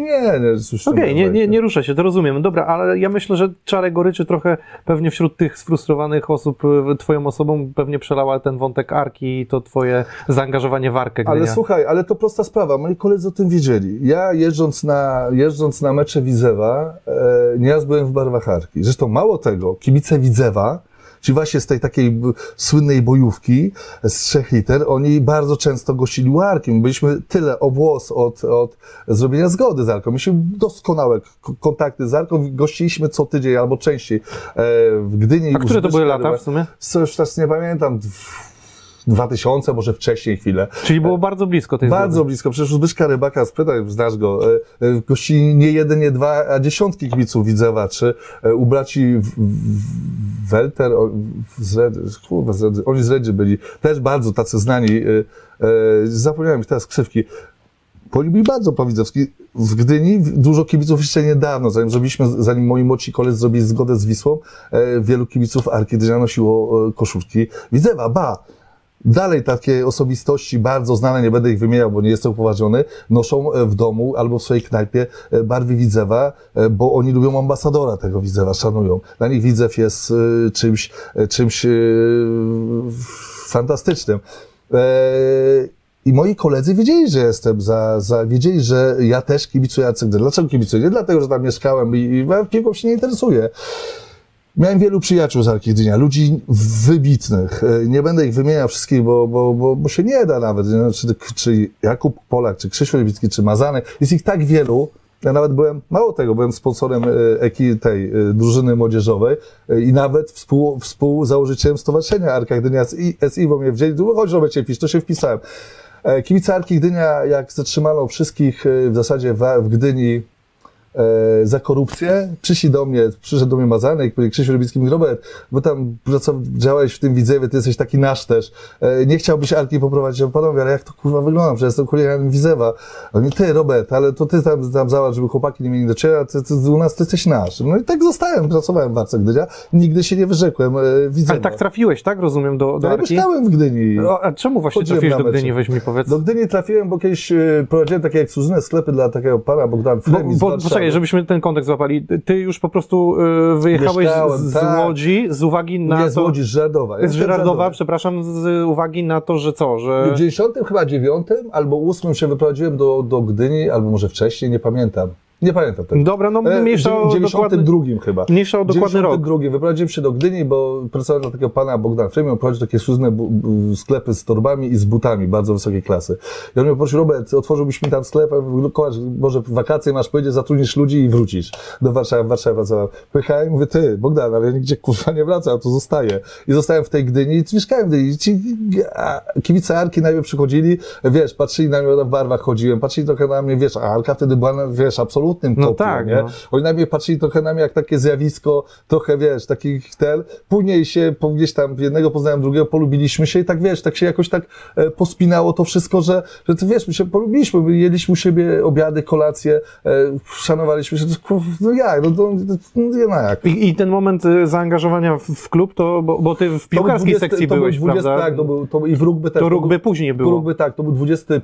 Nie, nie, już Okej, nie, nie, bajkę. nie ruszę się, to rozumiem. Dobra, ale ja myślę, że czarę goryczy trochę pewnie wśród tych sfrustrowanych osób y, twoją osobą pewnie przelała ten wątek Arki i to twoje zaangażowanie w Arkę Ale Gdynia. słuchaj, ale to prosta sprawa. Moi koledzy o tym wiedzieli. Ja jeżdżąc na, jeżdżąc na mecze Widzewa, e, nieraz byłem w barwach Arki. Zresztą mało tego, kibice Widzewa, czyli właśnie z tej takiej słynnej bojówki z trzech liter, oni bardzo często gościli u Arki. My byliśmy tyle o włos od, od zrobienia zgody z Arką. Mieliśmy doskonałe kontakty z Arką. Gościliśmy co tydzień albo częściej e, w Gdyni. A które to były lata w sumie? Coś teraz nie pamiętam. 2000, może wcześniej chwilę. Czyli było bardzo blisko tej Bardzo zgody. blisko. Przecież u Zbyszka Rybaka, spytaj, znasz go, e, e, gości nie jeden, nie dwa, a dziesiątki kibiców Widzewa, czy e, u braci w- w- Welter, z Redzy, kurwa, z Redzy, oni z Redzy byli, też bardzo tacy znani, e, e, zapomniałem ich teraz krzywki. Byli bardzo powidzowski. W Gdyni dużo kibiców jeszcze niedawno, zanim zrobiliśmy, zanim moi młodsi koledzy zrobili zgodę z Wisłą, e, wielu kibiców Arki Gdynia nosiło e, koszulki Widzewa, ba! Dalej takie osobistości bardzo znane, nie będę ich wymieniał, bo nie jestem upoważniony, noszą e, w domu albo w swojej knajpie e, barwy Widzewa, e, bo oni lubią ambasadora tego Widzewa, szanują. Dla nich Widzew jest czymś, czymś fantastycznym. I moi koledzy wiedzieli, że jestem za, za, wiedzieli, że ja też kibicuję Gdynia. Dlaczego kibicuję? Nie dlatego, że tam mieszkałem i, i piłką się nie interesuję. Miałem wielu przyjaciół z Arki Gdynia, ludzi wybitnych. E, Nie będę ich wymieniał wszystkich, bo, bo, bo, bo się nie da nawet. nie? Czy, czy Jakub Polak, czy Krzysztof Lewicki, czy Mazany. Jest ich tak wielu. Ja nawet byłem, mało tego, byłem sponsorem e, eki, tej e, drużyny młodzieżowej i nawet współ, współzałożycielem Stowarzyszenia Arka Gdynia SI, SI bo mnie wzięli. Tu chodź, Robercie, pisz, to się wpisałem. Kibice Arki Gdynia, jak zatrzymano wszystkich w zasadzie w, w Gdyni za korupcję. Przyszli do mnie, przyszedł do mnie Mazanek, powiedział Krzysiu Rybicki, mówi, Robert, bo tam działałeś w tym Widzewie, ty jesteś taki nasz też. E, nie chciałbyś Arki poprowadzić. Ja Panowie, ale jak to kurwa wygląda? Przecież jestem chuliganem Widzewa. Oni, ty Robert, ale to ty tam, tam załatw, żeby chłopaki nie mieli do ciebie, a ty, ty, u nas ty jesteś nasz. No i tak zostałem, pracowałem w Arce Gdynia. Nigdy się nie wyrzekłem e, Widzewa. Ale tak trafiłeś, tak? Rozumiem, do, do Ja Arki? mieszkałem w Gdyni. No, a czemu właśnie Chodziłem trafiłeś do Gdyni? Weź mi powiedz. Do Gdyni trafiłem, bo kiedyś e, prowadziłem takie ekskluzywne sklepy dla takiego pana Bogdan Bo, Fremi z bo, Warszawy. Poczekaj, żebyśmy ten kontekst złapali. Ty już po prostu y, wyjechałeś Mieszkałem, z, tak. Łodzi z uwagi na Nie, z to... Łodzi, z Żardowa. z Żyrardowa, przepraszam, z uwagi na to, że co, że... W 90 chyba 9 albo 8 się wyprowadziłem do, do Gdyni, albo może wcześniej, nie pamiętam. Nie pamiętam tego. Dobra, no E, mniejsza o w 92 dokładny, chyba. mniejsza o dokładny rok. 92 wyprowadziłem się do Gdyni, bo pracowałem dla takiego pana Bogdan Fremi, on prowadził takie słuszne sklepy z torbami i z butami bardzo wysokiej klasy. I on mnie poprosił, Robert, otworzyłbyś mi tam sklep, mówię, Kołacz, może wakacje masz powiedzieć, zatrudnisz ludzi i wrócisz do Warszawy. W Warszawie pracowałem. Pychałem i mówię, ty, Bogdan, ale ja nigdzie kurwa nie wracam, tu zostaję. I zostałem w tej Gdyni i mieszkałem w Gdyni. Ci kibice Arki najpierw przychodzili, wiesz, patrzyli na mnie, w barwach chodziłem, patrzyli trochę na mnie, wiesz, a Arka wtedy była, wiesz, absolutnym No topiem, tak, nie? no. Oni na mnie patrzyli trochę na mnie jak takie zjawisko, trochę wiesz, takich ten. Później się po- gdzieś tam jednego poznałem, drugiego polubiliśmy się i tak wiesz, tak się jakoś tak e, pospinało to wszystko, że, że ty wiesz, my się polubiliśmy, my jedliśmy u siebie obiady, kolacje, e, szanowaliśmy się, to, no jak, no to, no nie ma jak. I, I ten moment y, zaangażowania w, w klub, to, bo, bo ty w To piłkarskiej 20 sekcji to był byłeś, 20, prawda? Tak, to był, to, i w rugby też. To rugby później było. Rugby tak, to był 20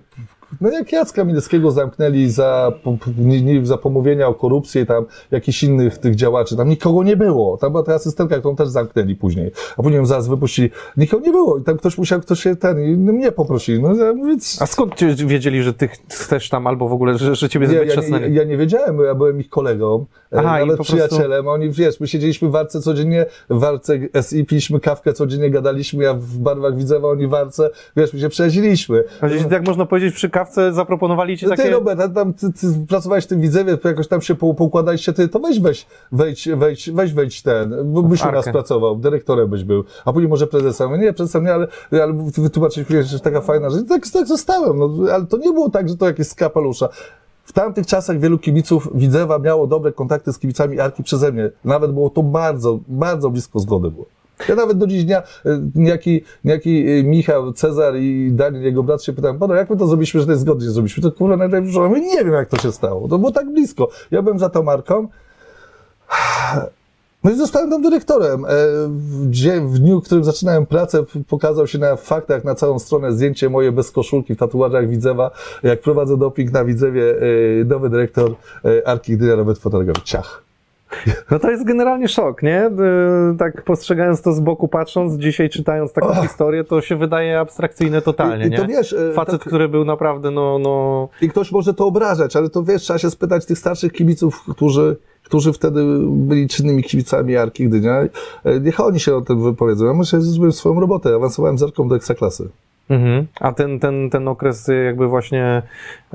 no jak Jacka Mineckiego zamknęli za, nie, nie, za pomówienia o korupcji i tam jakichś innych tych działaczy, tam nikogo nie było. Tam była ta asystentka, którą też zamknęli później. A później zaraz wypuścili. Nikogo nie było i tam ktoś musiał, ktoś się ten, i mnie poprosili. No ja A skąd ci wiedzieli, że ty chcesz tam, albo w ogóle, że, że ciebie ja, ja, nie, ja nie wiedziałem, bo ja byłem ich kolegą, e, Aha, nawet po prostu- przyjacielem. Oni, wiesz, my siedzieliśmy w warce codziennie, w warce SI piliśmy kawkę codziennie, gadaliśmy, ja w barwach Widzewa, oni w warce, wiesz, my się przyjaźniliśmy. A gdzieś, jak można powiedzieć, przy kawce zaproponowali ci No Ty, takie... Robert, a tam ty, ty pracowałeś w tym Widzewie, jakoś tam się pou- poukładaliście, ty, to weź, weź, wejdź, wejdź, weź, wejdź ten, bo byś u nas pracował, dyrektorem byś był, a później może prezesem. Nie, prezesem nie, ale, ale wytłumaczyliśmy, że taka fajna rzecz. Tak, tak zostałem, no, ale to nie było tak, że to jakieś z kapelusza. W tamtych czasach wielu kibiców Widzewa miało dobre kontakty z kibicami Arki przeze mnie. Nawet było to bardzo, bardzo blisko zgody było. Ja nawet do dziś dnia, niejaki, niejaki e, Michał, Cezar i Daniel, jego brat się pytają, pana, jak my to zrobiliśmy, że to zgodnie zrobiliśmy? To kurwa najlepiej, ja mówię, nie wiem jak to się stało. To było tak blisko. Ja byłem za tą marką. No i zostałem tam dyrektorem. E, W, dniu, w którym zaczynałem pracę, pokazał się na faktach na całą stronę zdjęcie moje bez koszulki w tatuażach Widzewa. Jak prowadzę doping na Widzewie, e, nowy dyrektor Arki Gdynia, Robert Fotografowy. Ciach. No to jest generalnie szok, nie? Y, Tak postrzegając to z boku, patrząc, dzisiaj czytając taką historię, to się wydaje abstrakcyjne totalnie, I, nie? to wiesz, e, Facet, tak- który był naprawdę, no, no... I ktoś może to obrażać, ale to wiesz, trzeba się spytać tych starszych kibiców, którzy, którzy wtedy byli czynnymi kibicami Arki Gdynia. E, Niech oni się o tym wypowiedzą. Ja muszę zrobić swoją robotę. Awansowałem z Arką do Ekstraklasy. Mhm. A ten, ten, ten okres y, jakby właśnie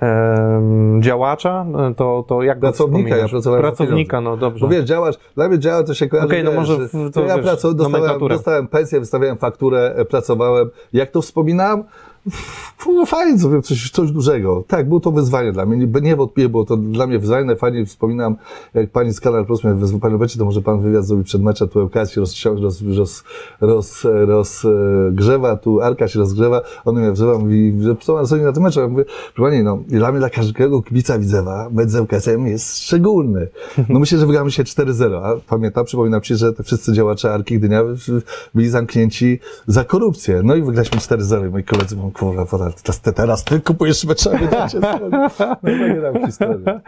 em, działacza, y, to, to jak Pracownika, ja pracowałem Pracownika, no dobrze. Bo wiesz, działacz, dla mnie działa to się kojarzy, Okej, no może że- w- to ja wiesz, dostałem, dostałem pensję, wystawiałem fakturę, e, pracowałem. Jak to wspominam? Było fajnie, zrobiłem coś, coś dużego. Tak, było to wyzwanie dla mnie. Nie- Niewątpliwie było to dla mnie wyzwanie. Fajnie wspominam, jak pani z Kanal Plus mnie wezwał, panie Robercie, to może pan wywiad zrobi przed meczem, tu LKS się rozciąga, roz, roz, roz, rozgrzewa, tu Arka się rozgrzewa, on mnie wzywa, mówi, że co zrobi na tym meczu? Ja mówię, proszę pani, no, dla mnie, dla każdego kibica Widzewa, mecz z LKS-em jest szczególny. No myślę, że wygramy się 4-0, a pamiętam, przypominam ci, że te wszyscy działacze Arki Gdynia byli zamknięci za korupcję. No i wygraliśmy 4-0 i moi koledzy mówią, kurwa, teraz, teraz ty kupujesz będziecie No historie.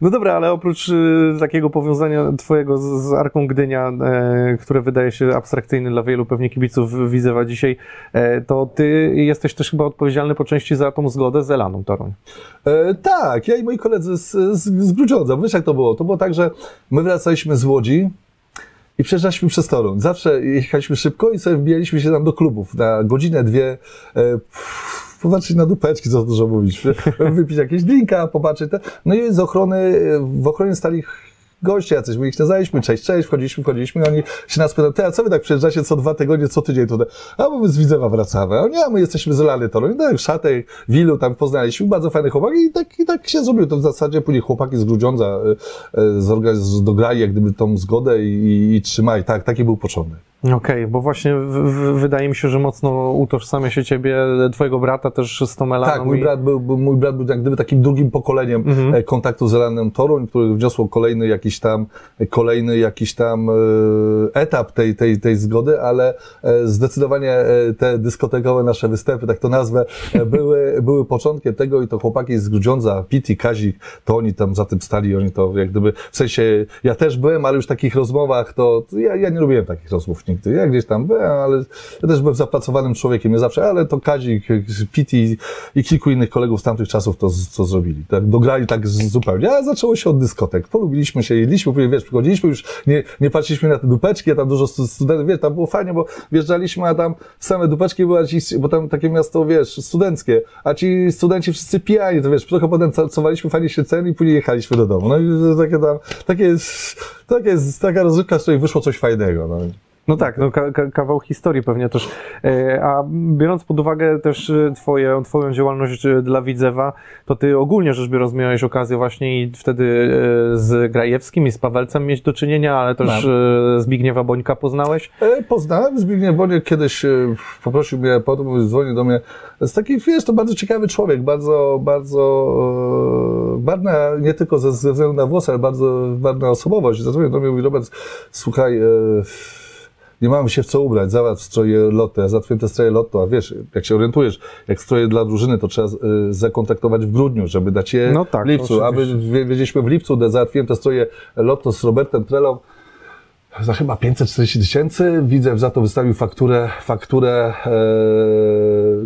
No dobra, ale oprócz y, takiego powiązania twojego z, z Arką Gdynia, e, które wydaje się abstrakcyjne dla wielu pewnie kibiców Widzewa dzisiaj, e, to ty jesteś też chyba odpowiedzialny po części za tą zgodę z Elaną Toruń. E, tak, ja i moi koledzy z, z, z Grudziądza. Wiesz jak to było? To było tak, że my wracaliśmy z Łodzi i przejeżdżaliśmy przez Toruń. Zawsze jechaliśmy szybko i sobie wbijaliśmy się tam do klubów na godzinę, dwie. E, Popatrzeć na dupeczki, co dużo mówić. Wypić jakieś drinka, popatrzeć. Te. No i z ochrony, w ochronie stali goście jacyś, my ich nie znaliśmy, cześć, cześć, wchodziliśmy, wchodziliśmy i oni się nas pytają, ty, a co wy tak przyjeżdżacie co dwa tygodnie, co tydzień tutaj? A bo my z Widzewa wracamy. A oni, a my jesteśmy z Lany Toruń, no Szatek, Wilu tam poznaliśmy, bardzo fajny chłopak i tak, i tak się zrobiło. To w zasadzie później chłopaki z Grudziądza y, y, dograli jak gdyby tą zgodę i, i, i trzymali. Tak, taki był początek. Okej, bo właśnie w, w, wydaje mi się, że mocno utożsamia się ciebie, twojego brata też z tą Elaną. Tak, mój i- brat, był, mój brat był jak gdyby takim drugim pokoleniem Mhm. e, kontaktu z Elanem Toruń, który wniosło kolejny jakiś tam, kolejny jakiś tam e, etap tej, tej, tej zgody, ale e, zdecydowanie e, te dyskotekowe nasze występy, tak to nazwę, e, były, były początkiem tego i to chłopaki z Grudziądza, Piti, Kazik, to oni tam za tym stali, oni to jak gdyby, w sensie, ja też byłem, ale już w takich rozmowach to, to ja, ja nie lubiłem takich rozmów nigdy. Ja gdzieś tam byłem, ale ja też byłem zapracowanym człowiekiem, nie zawsze, ale to Kazik, Piti i kilku innych kolegów z tamtych czasów to, to zrobili. Tak, dograli tak zupełnie. A zaczęło się od dyskotek. Polubiliśmy się, jedliśmy, później, wiesz, przychodziliśmy już, nie, nie patrzyliśmy na te dupeczki, a tam dużo stu- studentów, wiesz, tam było fajnie, bo wjeżdżaliśmy, a tam same dupeczki były, bo tam takie miasto, wiesz, studenckie, a ci studenci wszyscy pijani, to wiesz, trochę potem cowaliśmy fajnie się ceny i później jechaliśmy do domu. No i takie tam, takie takie taka rozrywka, z której wyszło coś fajnego, no. No tak, no, ka, ka, kawał historii pewnie też. E, A biorąc pod uwagę też e, twoje, twoją działalność e, dla Widzewa, to ty ogólnie rzecz biorąc miałeś okazję właśnie i wtedy z Grajewskim i z Pawelcem mieć do czynienia, ale też e, Zbigniewa Bońka poznałeś. Poznałem Zbigniew Boniek kiedyś, poprosił mnie, potem dzwonił do mnie. Jest taki, wiesz, to bardzo ciekawy człowiek, bardzo, bardzo, barwna, nie tylko ze, ze względu na włosy, ale bardzo barwna osobowość. Zadzwonił do mnie i mówi, Robert, słuchaj, e, nie mamy się w co ubrać, załatw stroje lotto, ja załatwiłem te stroje lotto, a wiesz, jak się orientujesz, jak stroje dla drużyny, to trzeba y, zakontaktować w grudniu, żeby dać je No tak, w lipcu, oczywiście. wie- wiedzieliśmy w lipcu, gdy załatwiłem te stroje lotto z Robertem Trelą, za chyba 540 tysięcy. Widzę, za to wystawił fakturę, fakturę e,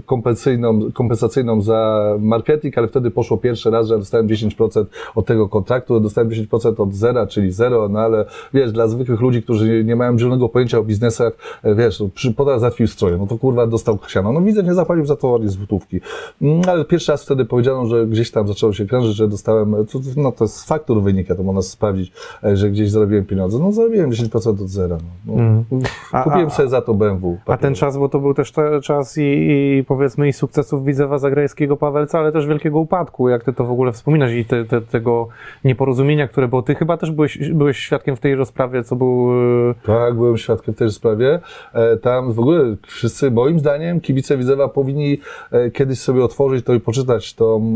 kompensacyjną, kompensacyjną za marketing, ale wtedy poszło pierwszy raz, że dostałem 10% od tego kontraktu, dostałem 10% od zera, czyli zero, no ale wiesz, dla zwykłych ludzi, którzy nie, mają zielonego pojęcia o biznesach, e, wiesz, no, przy podał załatwił stroje, no to kurwa dostał siano. No widzę, nie zapalił za to ani złotówki. Mm, Ale pierwszy raz wtedy powiedziano, że gdzieś tam zaczęło się krążyć, że dostałem, to- no to z faktur wynika, to można sprawdzić, e, że gdzieś zarobiłem pieniądze. No zarobiłem 10% od zera. No. No, Mm. A- Kupiłem a- sobie za to BMW. A ten czas, bo to był też te, czas i, i powiedzmy i sukcesów Widzewa Zagrajskiego Pawelca, ale też wielkiego upadku. Jak ty to w ogóle wspominasz i te, te, tego nieporozumienia, które było. Ty chyba też byłeś, byłeś świadkiem w tej rozprawie, co był... e, Tak, byłem świadkiem w tej sprawie. E, Tam w ogóle wszyscy, moim zdaniem, kibice Widzewa powinni e, kiedyś sobie otworzyć to i poczytać tą,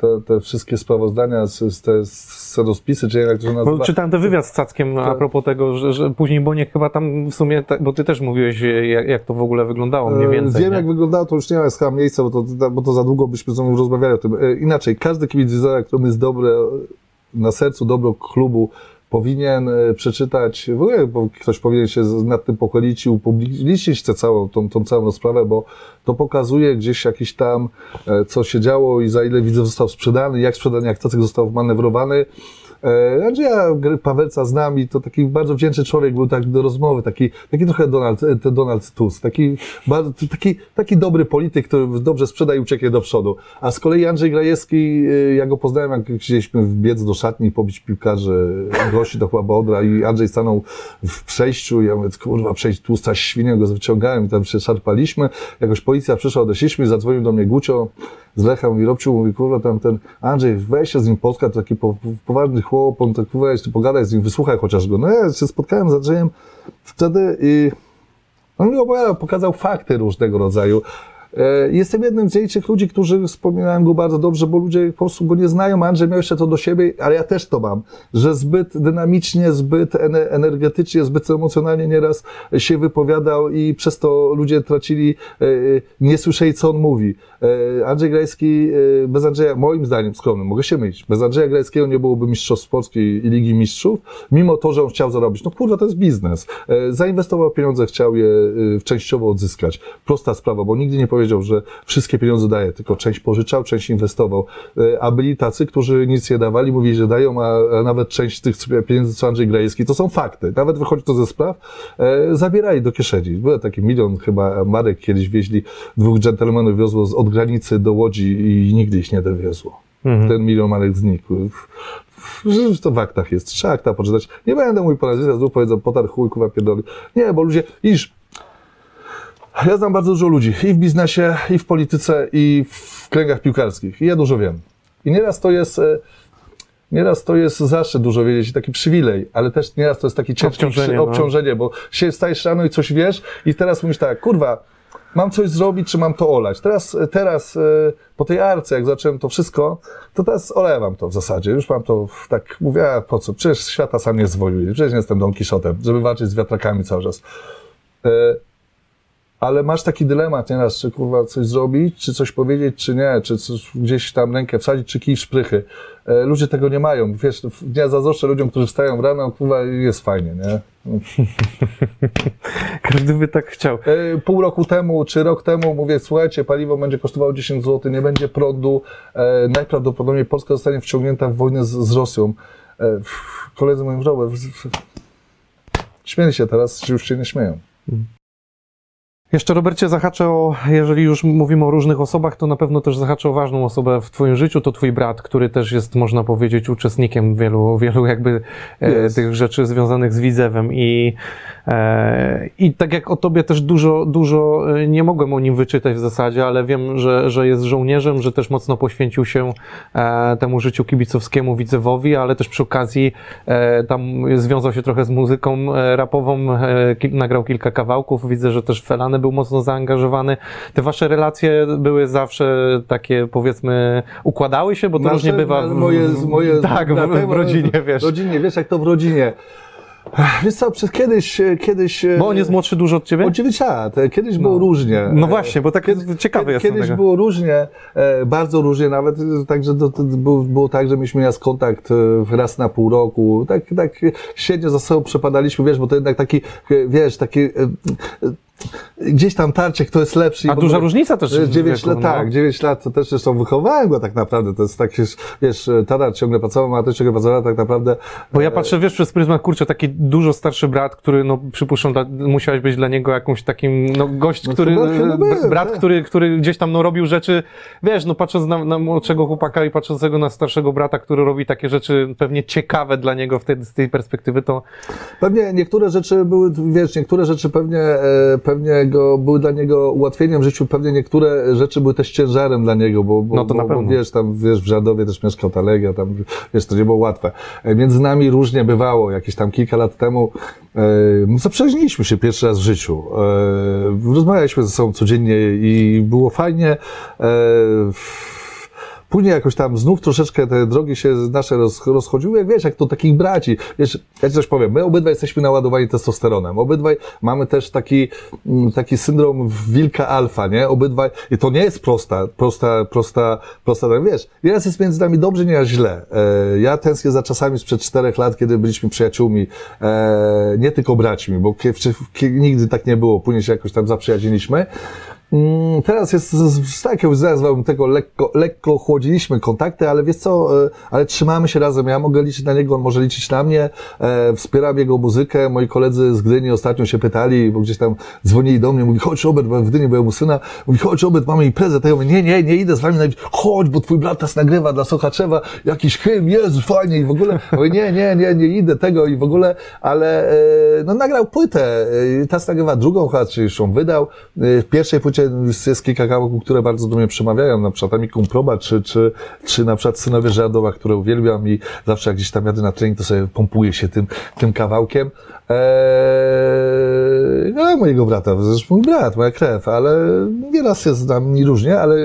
te, te wszystkie sprawozdania, z, z te scenospisy, czy jak to się Bo nazywa. czytałem ten wywiad z Cackiem a Tak. propos tego, że, że później Boniek chyba tam w sumie, bo ty też mówiłeś, jak, jak to w ogóle wyglądało mniej E, więcej. Wiem, nie? jak wyglądało, to już nie ma chyba miejsca, bo to, bo to za długo byśmy znowu rozmawiali o tym. E, Inaczej, każdy kibic Widzewa, którym jest dobre na sercu, dobro klubu, powinien e, przeczytać, w ogóle bo ktoś powinien się nad tym pochylić i upublicznić tę całą, tą, tą całą sprawę, bo to pokazuje gdzieś jakiś tam, co się działo i za ile widzę został sprzedany, jak sprzedany, jak Cacek został manewrowany. E, Andrzeja Gry- Pawelca z nami, to taki bardzo wdzięczny człowiek był tak do rozmowy, taki, taki trochę Donald, e, Donald Tusk, taki, bardzo, taki, taki dobry polityk, który dobrze sprzeda i ucieknie do przodu. A z kolei Andrzej Grajewski, e, ja go poznałem, jak chcieliśmy biec do szatni pobić piłkarzy, gości do chyba Odra i Andrzej stanął w przejściu, ja mówię, kurwa, przejść tłusta świnia, go wyciągałem i tam się szarpaliśmy. Jakoś policja przyszła, odeszliśmy, zadzwonił do mnie Gucio z Lecha, mówi, Robciu, mówi, kurwa, tam ten Andrzej, weź się z nim spotkać, to taki po, poważny chłop, on tak, weź, ty pogadaj z nim, wysłuchaj chociaż go. No ja się spotkałem z Andrzejem wtedy i on mi opowiadał, pokazał fakty różnego rodzaju. E, Jestem jednym z licznych ludzi, którzy wspominają go bardzo dobrze, bo ludzie po prostu go nie znają. Andrzej miał jeszcze to do siebie, ale ja też to mam, że zbyt dynamicznie, zbyt ene- energetycznie, zbyt emocjonalnie nieraz się wypowiadał i przez to ludzie tracili, e, nie słyszeli, co on mówi. E, Andrzej Grajski, bez Andrzeja, moim zdaniem skromnym, mogę się mylić, bez Andrzeja Grajskiego nie byłoby Mistrzostw Polski i Ligi Mistrzów, mimo to, że on chciał zarobić. No kurwa, to jest biznes. Zainwestował pieniądze, chciał je częściowo odzyskać. Prosta sprawa, bo nigdy nie powiedział, że wszystkie pieniądze daje, tylko część pożyczał, część inwestował. E, A byli tacy, którzy nic nie dawali, mówili, że dają, a nawet część tych pieniędzy, co Andrzej Grajewski, to są fakty. Nawet wychodzi to ze spraw, e, zabierali do kieszeni. Był taki milion chyba Marek kiedyś wieźli, dwóch dżentelmenów wiozło z, od granicy do Łodzi i nigdy ich nie dowiozło. Mhm. Ten milion Marek znikł. To w aktach jest. Trzeba akta poczytać. Nie będę mój po nazwisku, znów powiedzą, potar chuj, kuwa pierdoli. Nie, bo ludzie, iż ja znam bardzo dużo ludzi i w biznesie, i w polityce, i w kręgach piłkarskich. I ja dużo wiem. I nieraz to jest, e, nieraz to jest zaszczyt dużo wiedzieć taki przywilej, ale też nieraz to jest taki ciężkie Obciążenie, obciążenie, no. bo się stajesz rano i coś wiesz i teraz mówisz tak, kurwa, mam coś zrobić, czy mam to olać? Teraz, teraz e, po tej arce, jak zacząłem to wszystko, to teraz olewam to w zasadzie. Już mam to tak, mówię, a po co? Przecież świata sam nie zwojuje. Przecież nie jestem Don Kiszotem, żeby walczyć z wiatrakami cały czas. Ale masz taki dylemat nieraz, czy kurwa coś zrobić, czy coś powiedzieć, czy nie, czy coś, gdzieś tam rękę wsadzić, czy kij w szprychy. E, ludzie tego nie mają. Wiesz, ja zazdroszczę ludziom, którzy wstają rano, kurwa, jest fajnie, nie? Każdy by tak chciał. E, pół roku temu, czy rok temu mówię, słuchajcie, paliwo będzie kosztowało 10 zł, nie będzie prądu, e, najprawdopodobniej Polska zostanie wciągnięta w wojnę z, z Rosją. E, koledzy mówią, Robert, śmieli się teraz, czy już się nie śmieją. Jeszcze Robercie zahaczę o, jeżeli już mówimy o różnych osobach, to na pewno też zahaczę o ważną osobę w twoim życiu, to twój brat, który też jest, można powiedzieć, uczestnikiem wielu, wielu jakby e, tych rzeczy związanych z Widzewem. I, e, i tak jak o tobie też dużo, dużo e, nie mogłem o nim wyczytać w zasadzie, ale wiem, że, że jest żołnierzem, że też mocno poświęcił się e, temu życiu kibicowskiemu Widzewowi, ale też przy okazji e, tam związał się trochę z muzyką e, rapową, ki- nagrał kilka kawałków, widzę, że też Felany był mocno zaangażowany. Te wasze relacje były zawsze takie, powiedzmy, układały się, bo to Nasze- różnie bywa w, moje, moje, tak, w, w rodzinie, wiesz. W rodzinie, wiesz jak to w rodzinie. Wiesz co, przez kiedyś, kiedyś... e, Bo on jest młodszy dużo od ciebie? O 9 lat. Kiedyś było różnie. No właśnie, bo tak Kiedy- jestem Kiedyś tego. było różnie, e, bardzo różnie nawet, e, także było, tak, że mieliśmy raz kontakt raz na pół roku, tak, tak średnio za sobą przepadaliśmy, wiesz, bo to jednak taki, wiesz, taki, gdzieś tam tarcie, kto jest lepszy. A ogóle- duża różnica też w 9 wieku, lat, no. tak, 9 lat to też zresztą wychowałem go tak naprawdę, to jest tak, wiesz, Tadar ciągle pracował, też ciągle pracował, tak naprawdę. Bo ja patrzę, wiesz, przez pryzmat, kurczę, taki dużo starszy brat, który, no, przypuszczam, dla, musiałeś być dla niego jakąś takim, no, gość, No który, był, brat, tak. który, który gdzieś tam, no, robił rzeczy, wiesz, no, patrząc na, na młodszego chłopaka i patrzącego na starszego brata, który robi takie rzeczy pewnie ciekawe dla niego wtedy z tej perspektywy, to Pewnie niektóre rzeczy były, wiesz, niektóre rzeczy pewnie, e, pewnie go, były dla niego ułatwieniem w życiu, pewnie niektóre rzeczy były też ciężarem dla niego, bo, bo, No to na bo, bo pewno. wiesz, tam, wiesz, w Żadowie też mieszkał ta Legia, tam, wiesz, to nie było łatwe. E, Między nami różnie bywało, jakieś tam kilka lat temu, e, no, zaprzyjaźniliśmy się pierwszy raz w życiu. E, rozmawialiśmy ze sobą codziennie i było fajnie. E, Później jakoś tam znów troszeczkę te drogi się nasze roz, rozchodziły, wiesz, jak to takich braci. Wiesz, ja ci coś powiem, my obydwaj jesteśmy naładowani testosteronem. Obydwaj mamy też taki, mm, taki syndrom wilka alfa, nie? Obydwaj, i to nie jest prosta, prosta, prosta, prosta, tak wiesz, nieraz jest między nami dobrze, nieraz źle. E, ja tęsknię za czasami sprzed czterech lat, kiedy byliśmy przyjaciółmi, e, nie tylko braćmi, bo nigdy tak nie było, później się jakoś tam zaprzyjaźniliśmy. Mm, Teraz jest, tak jak nazwałbym tego, lekko, lekko chłodziliśmy kontakty, ale wiesz co, e, ale trzymamy się razem. Ja mogę liczyć na niego, on może liczyć na mnie. E, wspieram jego muzykę. Moi koledzy z Gdyni ostatnio się pytali, bo gdzieś tam dzwonili do mnie, mówi, chodź Robert, bo w Gdyni byłem u syna. Mówi, chodź Robert, mamy imprezę. To ja mówię, nie, nie, nie idę z wami. Chodź, bo twój brat nas nagrywa dla Sochaczewa, jakiś hymn, Jezu, fajnie i w ogóle. Mówię, nie, nie, nie, nie idę tego i w ogóle, ale e, no nagrał płytę. Teraz nagrywa drugą, chyba, czy już ją wydał. W pierwszej płycie jest, jest kilka kawałków, które bardzo do mnie przemawiają, na przykład Amikum Proba, czy, czy, czy na przykład Synowie Żadowa, które uwielbiam i zawsze jak gdzieś tam jadę na trening, to sobie pompuję się tym, tym kawałkiem. Eee, no, mojego brata, zresztą mój brat, moja krew, ale nieraz jest z nami różnie, ale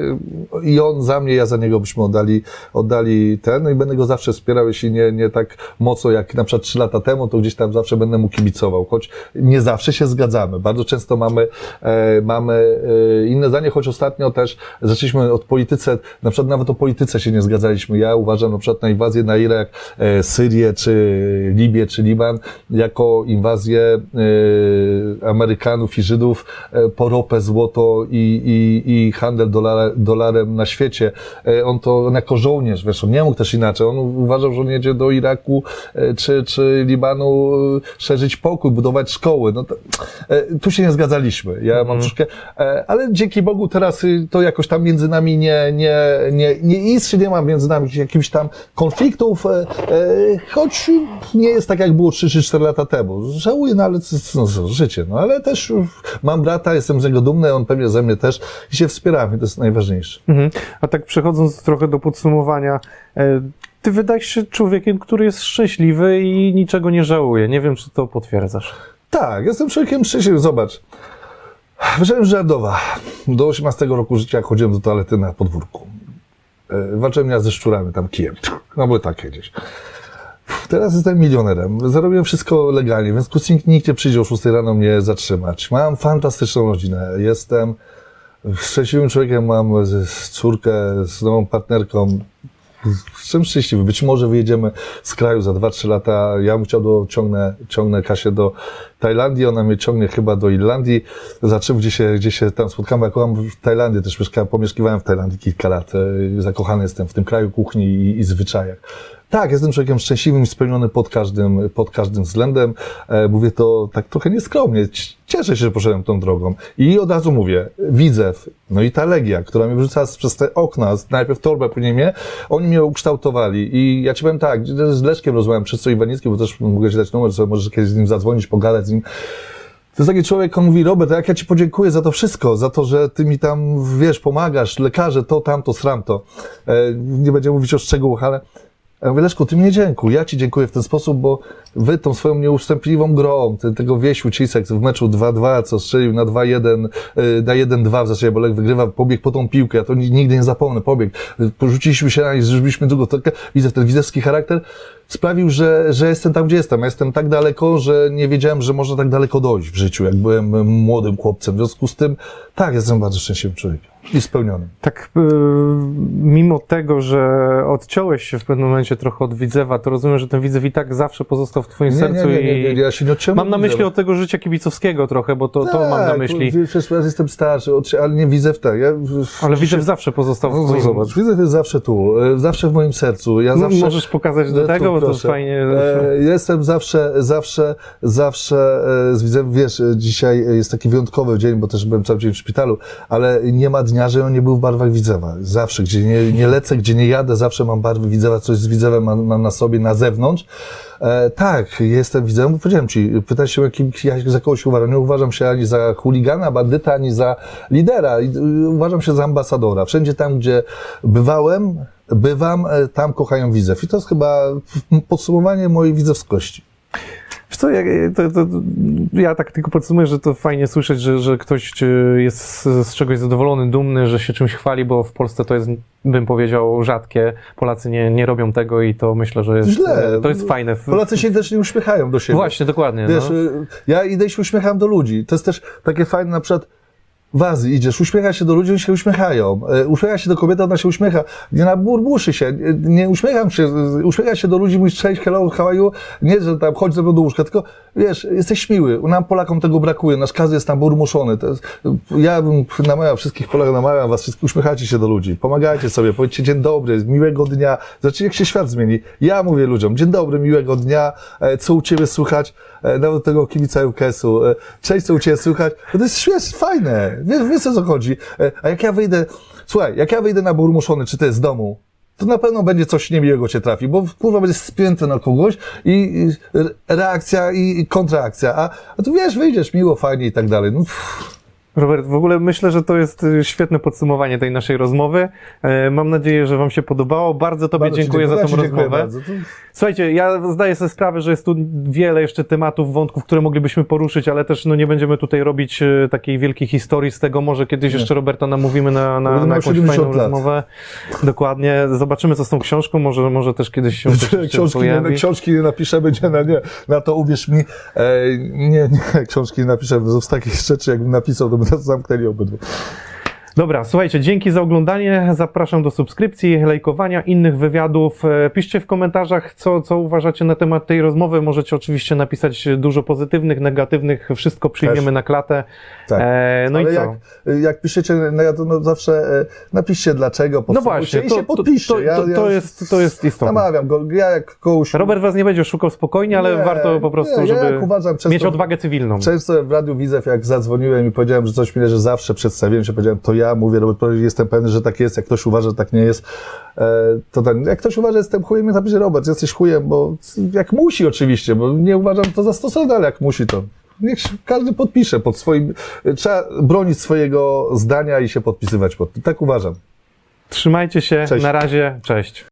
i on za mnie, ja za niego byśmy oddali, oddali ten, no i będę go zawsze wspierał, jeśli nie, nie tak mocno jak na przykład trzy lata temu, to gdzieś tam zawsze będę mu kibicował, choć nie zawsze się zgadzamy. Bardzo często mamy, e, mamy e, inne zdanie, choć ostatnio też zaczęliśmy od polityce, na przykład nawet o polityce się nie zgadzaliśmy. Ja uważam na przykład na inwazję na Irak, e, Syrię, czy Libię, czy Liban, jako inwazję e, Amerykanów i Żydów e, po ropę, złoto i, i, i handel dolara, dolarem na świecie. On to on jako żołnierz, wiesz, on nie mógł też inaczej. On uważał, że on jedzie do Iraku czy, czy Libanu szerzyć pokój, budować szkoły. No to, tu się nie zgadzaliśmy. Ja mam troszkę, e, ale dzięki Bogu teraz y, to jakoś tam między nami nie, nie, nie, nie istrzy, nie ma między nami jakichś tam konfliktów, e, e, choć nie jest tak, jak było 3 czy 4 lata temu. Żałuję, no ale no, życie, no ale też y, mam brata, jestem z niego dumny, on pewnie ze mnie też i się wspieramy, to jest najważniejsze. Mhm. A tak przechodząc trochę do podsumowania, e, ty wydajesz się człowiekiem, który jest szczęśliwy i niczego nie żałuje. Nie wiem, czy to potwierdzasz. Tak, jestem człowiekiem szczęśliwym. Zobacz. Wyszedłem z Żardowa. Do 18 roku życia chodziłem do toalety na podwórku. E, Walczyłem ja ze szczurami, tam kijem. No były takie gdzieś. Teraz jestem milionerem. Zarobiłem wszystko legalnie, więc kucnik nikt nie przyjdzie o 6 rano mnie zatrzymać. Mam fantastyczną rodzinę. Jestem szczęśliwym człowiekiem, mam córkę z nową partnerką. Jestem szczęśliwy. Być może wyjedziemy z kraju za 2-3 lata. Ja bym chciał do, ciągnę, ciągnę Kasię do Tajlandii, ona mnie ciągnie chyba do Irlandii. Zobaczymy, gdzie się, gdzie się tam spotkamy. Ja kocham w Tajlandii, też mieszkałem, pomieszkiwałem w Tajlandii kilka lat. E, Zakochany jestem w tym kraju kuchni i, i zwyczajach. Tak, jestem człowiekiem szczęśliwym i spełniony pod każdym, pod każdym względem. E, mówię to tak trochę nieskromnie. Cieszę się, że poszedłem tą drogą. I od razu mówię, Widzew, no i ta Legia, która mnie wyrzucała przez te okna, najpierw torbę, później mnie, oni mnie ukształtowali. I ja ci powiem tak, z Leszkiem rozmawiałem przez co Iwanicki, bo też mogę ci dać numer, sobie możesz kiedyś z nim zadzwonić, pogadać z nim. To jest taki człowiek, on mówi, Robert, jak ja ci podziękuję za to wszystko, za to, że ty mi tam, wiesz, pomagasz, lekarze, to, tamto, sramto. E, nie będziemy mówić o szczegółach, ale ja mówię, Leszku, ty mnie dziękuj, ja ci dziękuję w ten sposób, bo wy tą swoją nieustępliwą grą, te, tego Wiesiu Cisek w meczu 2-2, co strzelił na 2-1, y, na 1-2 w zasadzie, bo Lech wygrywa, pobiegł po tą piłkę, ja to ni- nigdy nie zapomnę, pobiegł. Y, Porzuciliśmy się na nich, zrobiliśmy drugą, tak, widzę ten widzewski charakter. sprawił, że, że jestem tam, gdzie jestem. Ja jestem tak daleko, że nie wiedziałem, że można tak daleko dojść w życiu, jak byłem młodym chłopcem. W związku z tym, tak, jestem bardzo szczęśliwym człowiekiem i spełnionym. Tak, y, mimo tego, że odciąłeś się w pewnym momencie trochę od Widzewa, to rozumiem, że ten Widzew i tak zawsze pozostał w twoim Nie, sercu nie, nie, nie, nie, ja się nie odciąłem. mam na myśli od tego życia kibicowskiego trochę, bo to, to mam na Tak, myśli. Ja jestem starszy, ale nie widzę w tak. Ja, Ale Widzew zawsze pozostał w No, twoim... zobacz, widzę jest zawsze tu, e, zawsze w moim sercu. Ja No, zawsze, Możesz pokazać do E, tego, tu, bo to proszę. fajnie... E, jestem zawsze, zawsze, zawsze e, z widzem, wiesz, e, dzisiaj jest taki wyjątkowy dzień, bo też byłem cały dzień w szpitalu, ale nie ma dnia, że on nie był w barwach Widzewa. Zawsze, gdzie nie, nie lecę, gdzie nie jadę, zawsze mam barwy Widzewa, coś z Widzewem mam, mam na sobie, na zewnątrz. E, tak, jestem Widzewem, bo powiedziałem ci, pytaj się, jakim, jak za kogoś uważam. Nie uważam się ani za chuligana, bandyta, ani za lidera. Y, Uważam się za ambasadora. Wszędzie tam, gdzie bywałem, bywam, e, tam kochają Widzew. I to jest chyba podsumowanie mojej widzewskości. Co, ja, to, to, ja tak tylko podsumuję, że to fajnie słyszeć, że, że ktoś y, jest z, czegoś zadowolony, dumny, że się czymś chwali, bo w Polsce to jest, bym powiedział, rzadkie. Polacy nie, nie robią tego i to myślę, że jest, Źle. to jest fajne. Polacy się też nie uśmiechają do siebie. Właśnie, dokładnie. Wiesz, no. y, ja idę i się uśmiecham do ludzi. To jest też takie fajne, na przykład w Azji idziesz, uśmiecha się do ludzi, oni się uśmiechają. E, Uśmiecha się do kobiety, ona się uśmiecha. Nie na burbuszy się, nie- uśmiecham się, uśmiecha się do ludzi, mówisz cześć, hello, how? Nie, że tam chodź ze mną do łóżka, tylko wiesz, jesteś miły. Nam Polakom tego brakuje, nasz każdy jest tam burmuszony. Jest, ja bym namawiał wszystkich Polaków, namawiam was wszystkich, uśmiechajcie się do ludzi, pomagajcie sobie, powiedzcie dzień dobry, miłego dnia. Zobaczcie, jak się świat zmieni. Ja mówię ludziom, dzień dobry, miłego dnia, e, co u ciebie słychać, e, nawet tego kibica UKS-u, cześć, co u ciebie to jest świetne, fajne, wiesz, wiesz o co chodzi. E, A jak ja wyjdę, słuchaj, jak ja wyjdę na burmuszony, czy jest z domu, to na pewno będzie coś niemiłego cię trafi, bo kurwa będziesz spięty na kogoś i, i re- reakcja i, kontraakcja, a, a tu wiesz, wyjdziesz miło, fajnie i tak dalej. No, Robert, w ogóle myślę, że to jest y, świetne podsumowanie tej naszej rozmowy. E, Mam nadzieję, że Wam się podobało. Bardzo Tobie bardzo ci dziękuję za tą dziękuję rozmowę. Słuchajcie, ja zdaję sobie sprawę, że jest tu wiele jeszcze tematów, wątków, które moglibyśmy poruszyć, ale też no, nie będziemy tutaj robić e, takiej wielkiej historii z tego. Może kiedyś jeszcze Roberta namówimy na, na, na jakąś 70 fajną lat. rozmowę. Dokładnie. Zobaczymy, co z tą książką. Może, może też kiedyś się też książki, nie, pojawi. książki nie napiszemy, nie, no nie, na to uwierz mi, e, nie, nie, książki nie napiszemy, z takich rzeczy jakbym napisał, to by nas zamknęli obydwu. Dobra, słuchajcie, dzięki za oglądanie. Zapraszam do subskrypcji, lajkowania, innych wywiadów. E, Piszcie w komentarzach, co, co uważacie na temat tej rozmowy. Możecie oczywiście napisać dużo pozytywnych, negatywnych. Wszystko przyjmiemy Też. na klatę. Tak. E, no Ale i co? jak, jak piszecie, no to zawsze e, napiszcie dlaczego, No właśnie, i to, się to, podpiszcie. to, to, ja to, jest, to jest istotne. Namawiam go, ja jak kogoś... Robert was nie będzie szukał spokojnie, ale Nie, warto po prostu, nie, ja żeby uważam, często- mieć odwagę cywilną. Często w Radiu Widzew, jak zadzwoniłem i powiedziałem, że coś mi leży, zawsze przedstawiłem się, powiedziałem, to ja mówię, Robert, Paweł, jestem pewny, że tak jest, jak ktoś uważa, że tak nie jest, e, to ten, jak ktoś uważa, że jestem chujem, to napisze, Robert, jesteś chujem, bo jak musi oczywiście, bo nie uważam to za stosowne, ale jak musi, to niech każdy podpisze pod swoim, trzeba bronić swojego zdania i się podpisywać pod tym. Tak uważam. Trzymajcie się, Cześć. na razie, cześć.